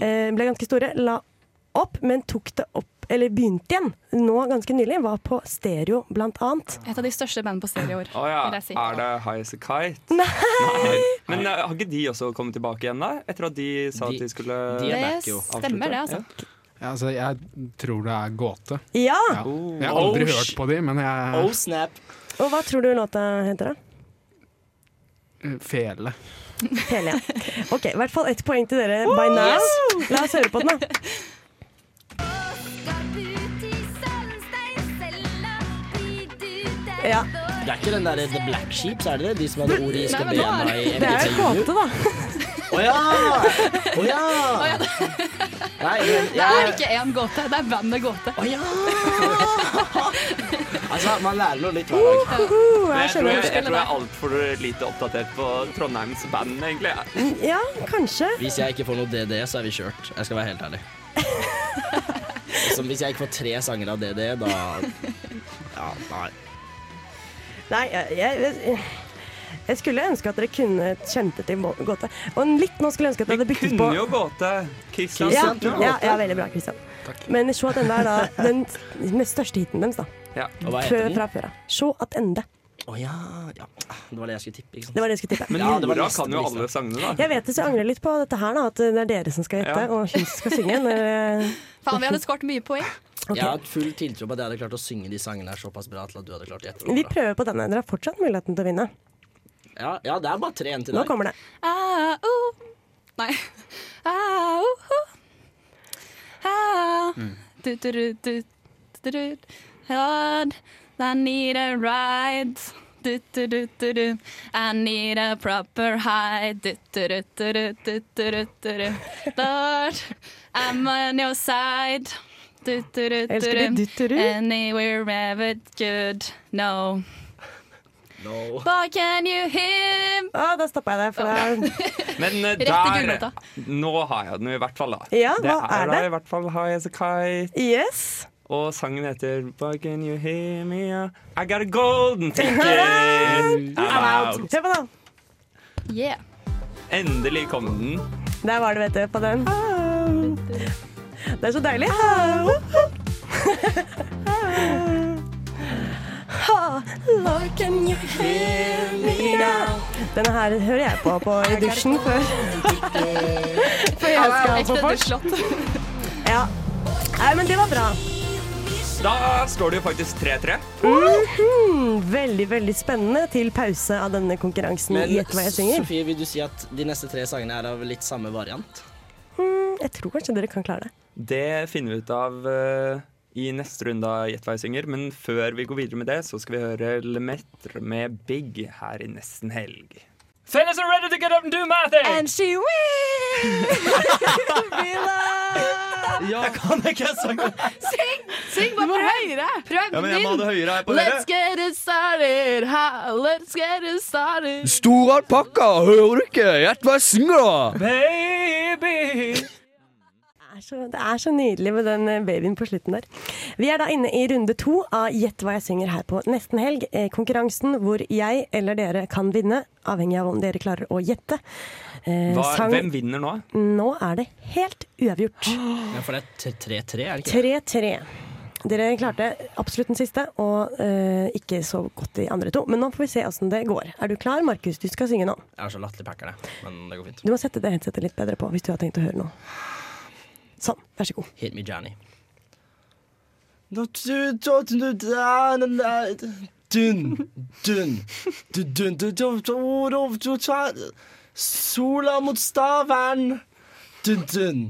Eh, ble ganske store. La opp, men tok det opp Eller begynte igjen nå ganske nylig. Var på stereo, blant annet. Et av de største bandene på stereo i år, Å ja. si. Er det High as a Kite? Nei! Men eh, har ikke de også kommet tilbake igjen, da? Etter at de sa at de skulle de er Det back, jo. stemmer, det, altså. Ja, altså, jeg tror det er gåte. Ja! Ja. Jeg har aldri Oh, hørt på de, men jeg Oh snap. Og hva tror du låta heter, da? Fele. Fele, ja. OK, i hvert fall ett poeng til dere by now. La oss høre på den, da. Ja. Det er ikke den der The Black Sheeps, er det det? De som hadde ordet i Nei, men nå er skabena i Det er jo gåte, da. Å ja! Å ja! Nei, men Det er jeg, ikke én gåte, det er bandet Gåte. Å ja! Altså, man lærer noe litt hver dag. Uhu, Men jeg jeg tror skjønner. jeg, jeg, tror jeg er altfor lite oppdatert på Trondheims band, egentlig. Ja, kanskje. Hvis jeg ikke får noe DD, så er vi kjørt. Jeg skal være helt ærlig. Så hvis jeg ikke får tre sanger av DD, da Ja, nei. Nei, jeg, jeg, jeg skulle ønske at dere kunne kjente til gåte. Og litt nå skulle jeg ønske at jeg hadde Vi byttet på kunne jo gåte. Kristian ja, ja, gåte. ja, veldig bra, Kristian. Men Se at ende er da den mest største hiten deres, da. Ja. Og hva Før, heter den? fra før av. Se at ende. Å ja, ja. Det var det jeg skulle tippe, ikke sant. Det var det jeg skulle tippe. Men Ja, det var Nora kan jo alle sangene, da. Jeg vet det, så jeg angrer litt på dette her, da. At det er dere som skal gjette, Ja. og hun skal synge. Når, Faen, vi hadde skåret mye poeng. Okay. Jeg har full tiltro på at jeg hadde klart å synge de sangene her såpass bra til at du hadde klart å gjette. vi prøver på denne. Dere har fortsatt muligheten til å vinne. Ja, ja, det er bare tre igjen til deg. Nå kommer det. Ah, oh. Nei. Ah, oh, oh. Ah. Du, du, du, du, du, du. I need a ride. Du, du, du, du, du. I need a proper hide. Du, du, du, du, du, du, du, du, du. Lord, I'm on your side. Du, du, du, du, du. Anywhere ever good. No. No. But can you hear Ah, da stoppa jeg det. For det Men uh, der. Nå har jeg den i hvert fall, da. Ja, det hva er er det? da i hvert fall High as a Kite. Yes. Og sangen heter But can you hear me? I got a golden ticket. I'm out. Se på den. Yeah. Endelig kom den. Der var det, vet du, på den. Det er så deilig. Ha, Lord, can you hear me now? Denne her hører jeg på, på i dusjen før, før jeg skal på vors. Ja. Nei, men det var bra. Da står det jo faktisk 3-3. Mhm. Veldig, veldig spennende til pause av denne konkurransen Men i Gjett hva jeg synger. Sofie, vil du si at de neste tre sangene er av litt samme variant? Mm, jeg tror kanskje dere kan klare det. Det finner vi ut av eh, i neste runde av Gjett hva jeg synger. Men før vi går videre med det, så skal vi høre Lemaitre med Big her i Nesten helg. Fellas are ready to get up and do mathy! And she Ja, kan ikke sangen? Syng! Syng bare høyere! Prøv Ja, men jeg må ha det høyere her på dere. Let's get it started, ha, let's get it started. Stor alpakka, hører du ikke? Gjett hva jeg synger, da! Baby! Er, så, det er så nydelig med den eh, babyen på slutten der. Vi er da inne i runde to av Gjett hva jeg synger her på Nesten helg. Eh, Konkurransen hvor jeg eller dere kan vinne, avhengig av om dere klarer å gjette. Eh, Hva, sang- hvem vinner nå? Nå er det helt uavgjort. Ja, for det er 3-3, er det ikke? 3-3. Dere klarte absolutt den siste, og uh, ikke så godt de andre to. Men nå får vi se åssen det går. Er du klar, Markus? Du skal synge nå. Jeg har så latterlig packer, det. Men det går fint. Du må sette det headsetet litt bedre på hvis du har tenkt å høre noe. Sånn, vær så god. Hit me, Johnny. Dun, dun, Sola mot Stavern. Dun, dun,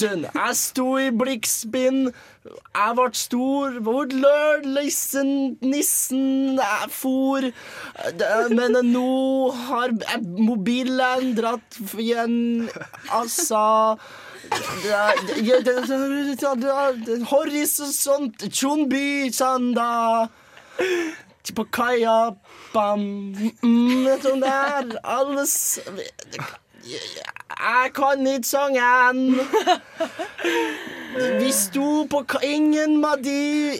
dun. Jeg sto i blikkspinn. Jeg ble stor. Hvor lørdagsnissen nissen jeg for. Men nå har mobilen dratt igjen, altså. Horisont, Tjonby, Sanda. På kaia, bam. Mm, vet du om det er alle Jeg kan ikke sangen. Vi sto på ka Ingen var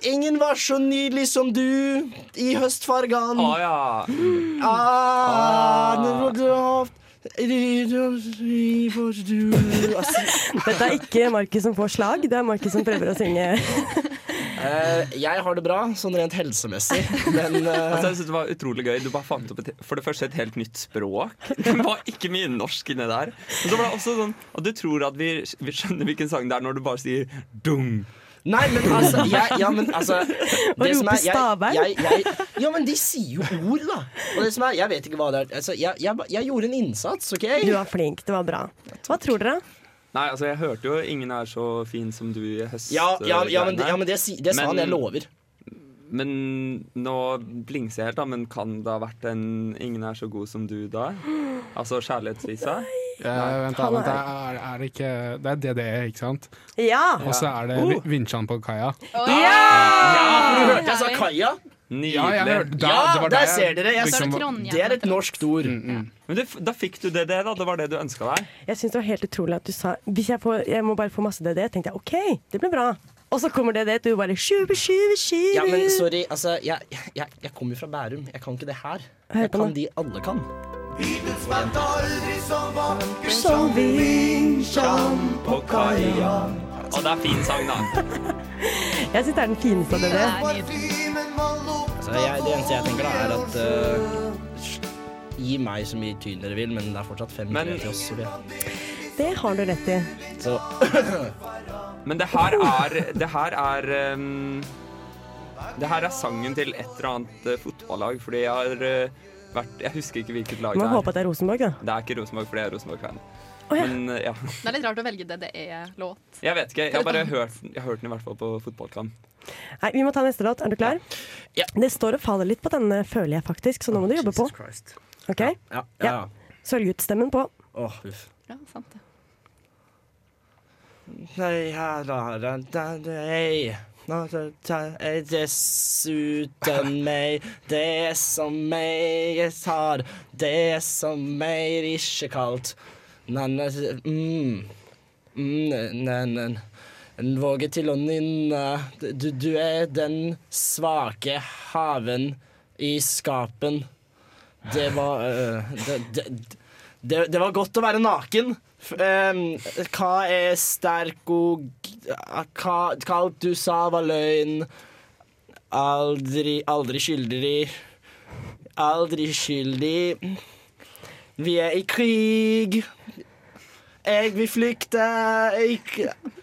Ingen var så nydelig som du i høstfargene. Å ja. Ah, Dette er ikke Markus som får slag, det er Markus som prøver å synge. Uh, jeg har det bra, sånn rent helsemessig, men uh... Altså, jeg synes det var utrolig gøy. Du bare fant opp et, for det første et helt nytt språk. Det var ikke mye norsk inni der. Og så var det også sånn at du tror at vi, vi skjønner hvilken sang det er når du bare sier dung. Nei, men altså jeg, Ja, men altså det som rope er- jeg- Stavern? jeg- jeg- Ja, men de sier jo ord, da. Og det som er, Jeg vet ikke hva det er. Altså, jeg, jeg, jeg gjorde en innsats, OK? Du var flink, det var bra. Hva tror dere? Nei, altså jeg hørte jo 'Ingen er så fin som du' i høst. Ja, ja, ja, men, ja, men det, det, det sa han, jeg lover. Men nå blingser jeg helt, da. Men kan det ha vært en 'Ingen er så god som du' da? Altså kjærlighetsvisa? Ja, vent, da, vent, er- Er, det ikke Det er DDE, ikke sant? Ja! Og så er det uh. Vinsjan på kaia. Ja, ja! du hørte jeg sa Kaja? Nydelig. Ja, jeg hørte- da- Ja, det var der jeg ser dere. Jeg, liksom- det er et norsk ord. Men du, da fikk du det, det, da. Det var det du ønska deg. Jeg syns det var helt utrolig at du sa Hvis jeg, får, jeg må bare få masse DDE, tenkte jeg OK, det blir bra. Og så kommer DDE, du bare skyve, skyve, skyve. Ja, men sorry, altså Jeg, jeg, jeg kommer jo fra Bærum. Jeg kan ikke det her. Jeg kan de alle kan. Som vinsjan på kaia. Og det er fin sang, da. Jeg syns det er den fineste av dere. Altså, jeg, det eneste jeg tenker, da, er at uh, Gi meg så mye tyn dere vil, men det er fortsatt fem Men- til oss. Sofie. Det har du rett i. Så Men det her er Det her er um, Det her er sangen til et eller annet uh, fotballag, fordi jeg har eh, vært Jeg husker ikke hvilket lag Må det håpe er. at det er Rosenborg, da. Det er ikke Rosenborg, for jeg er Rosenborg-fan. Oh, ja. Men eh, ja. Det er litt rart å velge DDE-låt. Jeg vet ikke. Jeg har bare hørt, jeg har hørt den i hvert fall på fotballkamp. Nei, Vi må ta neste låt. Er du klar? Ja. Det står og faller litt på denne, føler jeg faktisk, så nå må du jobbe på. OK? Ja, ja, ja. Sølvgutt-stemmen på. Åh, uff. Ja, sant det. Nei, her er det deg. Dessuten meg, det som jeg har, det som meg ikke kaldt. Nanne, mm, mm, til å nynne. Du, du er den svake haven i skapen. Det var øh, det, det, det, det var godt å være naken. Hva er sterk og Hva hva alt du sa var løgn. Aldri, aldri skyldig. Aldri skyldig. Vi er i krig. Jeg vil flykte. Jeg,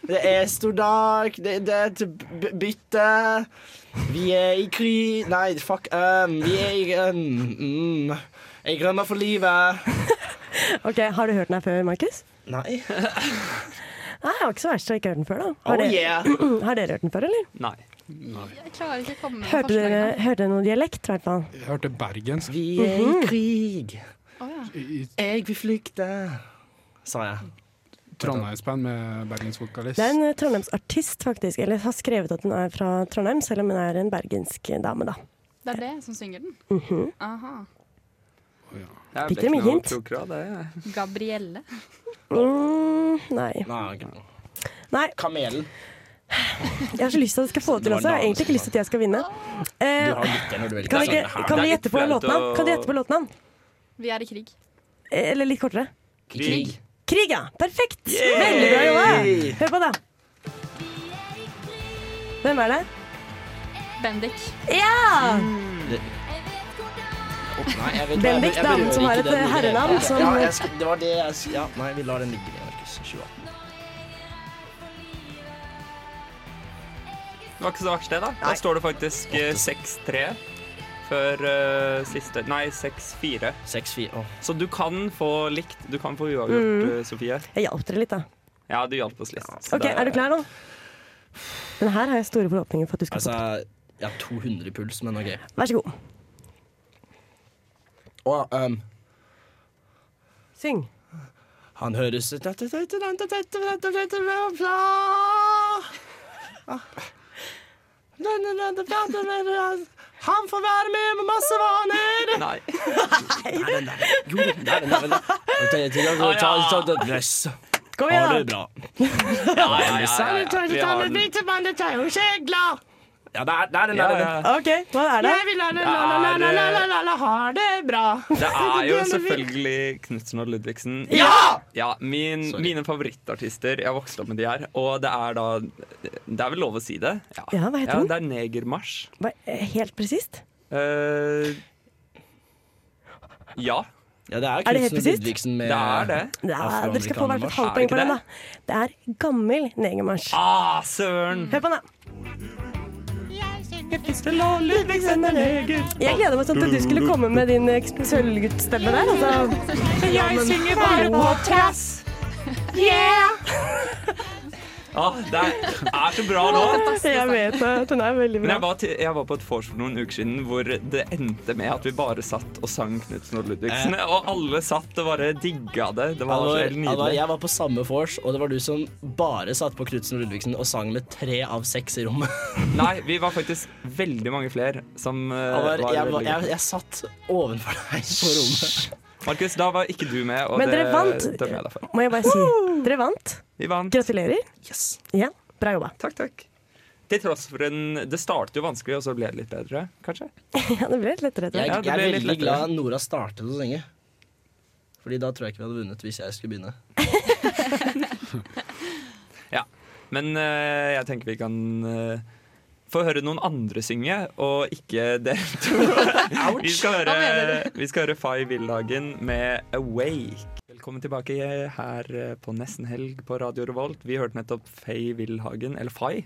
det er stor dag. Det, det er til bytte. Vi er i krig Nei, fuck. Um, vi er i um, mm. Jeg rømmer for livet. Ok, Har du hørt den her før, Markus? Nei. Nei, det var ikke så verst å ikke hørt den før, da. Har, Oh, dere, yeah. har dere hørt den før, eller? Nei. Jeg klarer ikke å komme med Hørte dere, hørte dere noe dialekt, i hvert fall? Jeg hørte bergensk. Vi er i Mhm. krig. Å, ja. Jeg vil flykte, sa jeg. Trondheimsband med bergensvokalist. Det er en eh, trondheimsartist, faktisk. Eller har skrevet at hun er fra Trondheim, selv om hun er en bergensk dame, da. Det er det som synger den? Mhm. Aha. Jeg Fikk dere mye hint? klokere. Gabrielle. Mm, nei. Nei. Kamelen. Jeg har så lyst til at jeg skal få det til også. Jeg har egentlig ikke lyst til at jeg skal vinne. Eh, kan vi, Det ikke, kan vi gjette på låtnavn? Kan du gjette på låtnavn? Vi er i krig. Eller litt kortere? Krig. Krig, ja. Perfekt! Veldig bra jobba. Hør på, da. Hvem er det? Bendik. Ja! Å, nei, jeg vet hva, jeg- Bendik, jeg damen som har et det herrenavn som- Ja, jeg det var det jeg Ja, nei, vi lar den ligge, Markus. 2018. Det var ikke så verst, det, da. Da står det faktisk eh, 6-3 før uh, siste Nei, 6-4. 6-4. Så du kan få likt. Du kan få uavgjort, Mm. eh, Sofie. Jeg hjalp dere litt, da. Ja, du hjalp oss litt. Ok, det- Er du klar nå? Men her har jeg store forhåpninger for at du skal få. Altså, jeg har 200 i puls, men OK. Vær så god. Og um, Syng. han høres Han får være med med masse vaner. Nei. Jo, der. Dress. Kom Ha det bra. Ja, ja, ja, ja, ja. Vi har den. Ja, det er, det er den der. ja. OK, hva er det? Jeg vil ha det, la, la, la, la, la, la, la, ha det bra. Det er jo selvfølgelig Knutsen og Ludvigsen. Ja! Ja, min, Mine favorittartister. Jeg har vokst opp med de her. Og det er da Det er vel lov å si det? Ja, Ja, hva heter ja, den? Det er Negermarsj. Eh, Helt presist? Uh, ja. Ja, det er Er det helt presist? Med Det er det. Ja, dere skal få hvert et halvt det poeng for den, da. Det er gammel negermarsj. Ah, søren! Hør på den, da. Jeg gleder meg sånn til at du skulle komme med din eh, sølvguttstemme der. Altså. Jeg synger bare på trass. Yeah! Ah, det er, er så bra nå. Jeg vet det. Den er veldig Men bra. jeg var, til, jeg var på et vors for noen uker siden hvor det endte med at vi bare satt og sang Knutsen og Ludvigsen. Eh. Og alle satt og bare digga det. Det var så helt nydelig. jeg var på samme vors, og det var du som bare satt på Knutsen og Ludvigsen og sang med tre av seks i rommet. Nei, vi var faktisk veldig mange flere som eh, var jeg, var- veldig jeg, jeg satt ovenfor deg på rommet. Markus, da var ikke du med, og Men det dere vant. dømmer jeg deg for. Må jeg bare si. Dere vant. Vi vant. Gratulerer. Yes. Ja, bra jobba. Takk, takk. Til tross for en Det startet jo vanskelig, og så ble det litt bedre, kanskje? Ja, det ble litt lettere. tror Jeg, jeg. Ja, det jeg er ble litt veldig lettere. glad Nora startet å synge. Fordi da tror jeg ikke vi hadde vunnet hvis jeg skulle begynne. Ja. Men eh, jeg tenker vi kan eh, få høre noen andre synge, og ikke dere to. vi, skal høre, vi skal høre Fay Villhagen med 'Awake'. Velkommen tilbake her eh, på Nesten Helg på Radio Revolt. Vi hørte nettopp Fay Villhagen, eller Fay.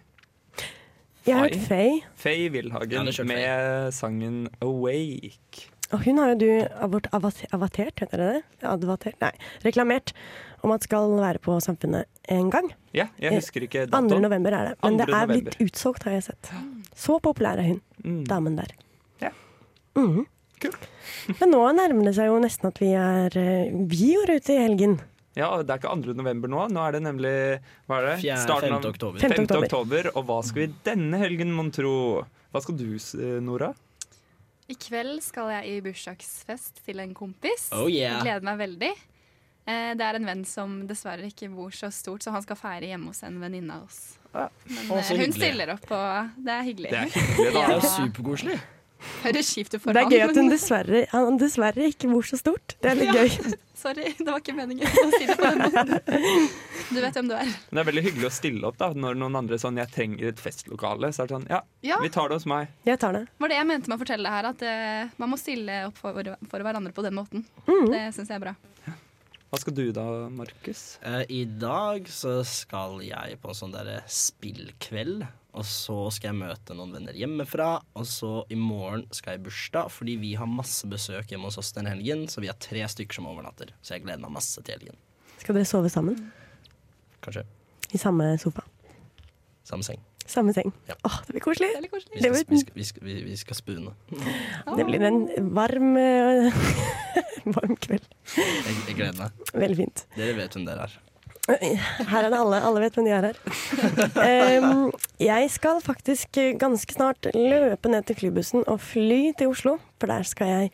Jeg har hørt Fay. Fay Villhagen ja, med sangen 'Awake'. og hun har jo du avort, avatert, heter det det? Advatert? Nei, reklamert om at skal være på Samfunnet en gang. Ja, jeg husker ikke 2. november er det. Men det er blitt november. utsolgt, har jeg sett. Så populær er hun, Mm. damen der. Ja. Mhm. Men nå nærmer det seg jo nesten at vi er eh, Vi går ut i helgen. Ja, det er ikke 2. november nå. Nå er det nemlig hva er det? Fjerde- Starten av 5. oktober. 5. 5. oktober. Og hva skal vi denne helgen, mon tro? Hva skal du, Nora? I kveld skal jeg i bursdagsfest til en kompis. Oh, yeah. Gleder meg veldig. Eh, Det er en venn som dessverre ikke bor så stort, så han skal feire hjemme hos en venninne av oss. Men Å, eh, hun stiller opp, og det er hyggelig. Det er hyggelig, da. Det er jo superkoselig. Høres kjipt ut for Det er gøy at hun dessverre, han dessverre ikke bor så stort. Det er litt Ja. gøy. Sorry, det var ikke meningen å si det på den måten. Du vet hvem du er. Men det er veldig hyggelig å stille opp da når noen andre sånn 'jeg trenger et festlokale'. Så er det sånn ja, Ja. vi tar det hos meg. Jeg tar det. var det jeg mente med å fortelle her, at uh, man må stille opp for, for hverandre på den måten. Mm. Det syns jeg er bra. Hva skal du da, Markus? Eh, I dag så skal jeg på en sånn derre spillkveld. Og så skal jeg møte noen venner hjemmefra. Og så i morgen skal jeg i bursdag, fordi vi har masse besøk hjemme hos oss den helgen. Så vi har tre stykker som overnatter. Så jeg gleder meg masse til helgen. Skal dere sove sammen? Kanskje. I samme sofa? Samme seng. Samme seng? Ja. Åh, det blir koselig. Det skal, koselig. vi skal, vi skal, vi, vi skal spune. det blir en varm eh, Varm kveld. Jeg, jeg gleder meg. Veldig fint. Dere vet hvem dere er. Her er det alle. Alle vet hvem de er her. Um, jeg skal faktisk ganske snart løpe ned til flybussen og fly til Oslo. For der skal jeg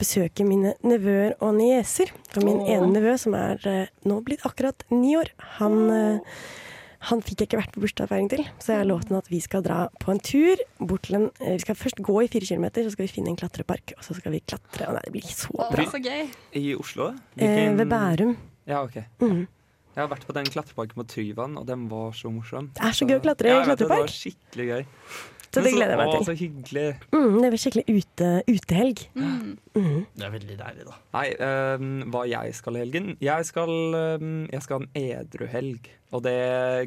besøke mine nevøer og nieser. For min ene nevø, som er eh, nå blitt akkurat ni år, han, eh, han fikk jeg ikke vært på bursdagsfeiring til. Så jeg har lovt ham at vi skal dra på en tur bort til en eh, Vi skal først gå i fire kilometer, så skal vi finne en klatrepark, og så skal vi klatre. Og nei, det blir så bra. så gøy. I Oslo? Eh, ved Bærum. Ja, ok. Mhm. Jeg har vært på den klatreparken på Tryvann, og den var så morsom. Det er så gøy å klatre i Ja, klatrepark. Det var skikkelig gøy. Så det gleder jeg meg til. å. Så hyggelig. Mm, det blir skikkelig ute, utehelg. Mm. Det er veldig deilig, da. Nei, um, hva jeg skal i helgen? Jeg skal, um, jeg skal ha en edruhelg. Og det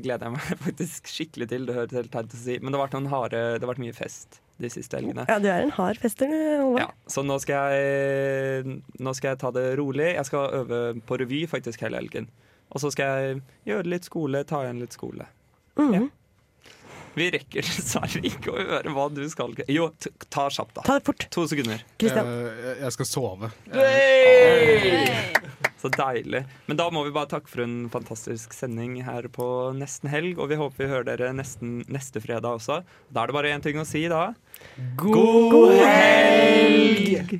gleder jeg meg faktisk skikkelig til. Det høres helt teit ut å si, men det har vært noen harde Det har vært mye fest de siste helgene. Ja, du er en hard fester, du, Håvard. Ja, så nå skal, jeg, nå skal jeg ta det rolig. Jeg skal øve på revy faktisk hele helgen. Og så skal jeg gjøre litt skole, ta igjen litt skole. Mhm. Vi rekker dessverre ikke å høre hva du skal Jo, t ta kjapt, da. Ta det fort. To sekunder. Jeg, jeg skal sove. Så deilig. Men da må vi bare takke for en fantastisk sending her på Nesten helg. Og vi håper vi hører dere nesten neste fredag også. Da er det bare én ting å si, da. God helg!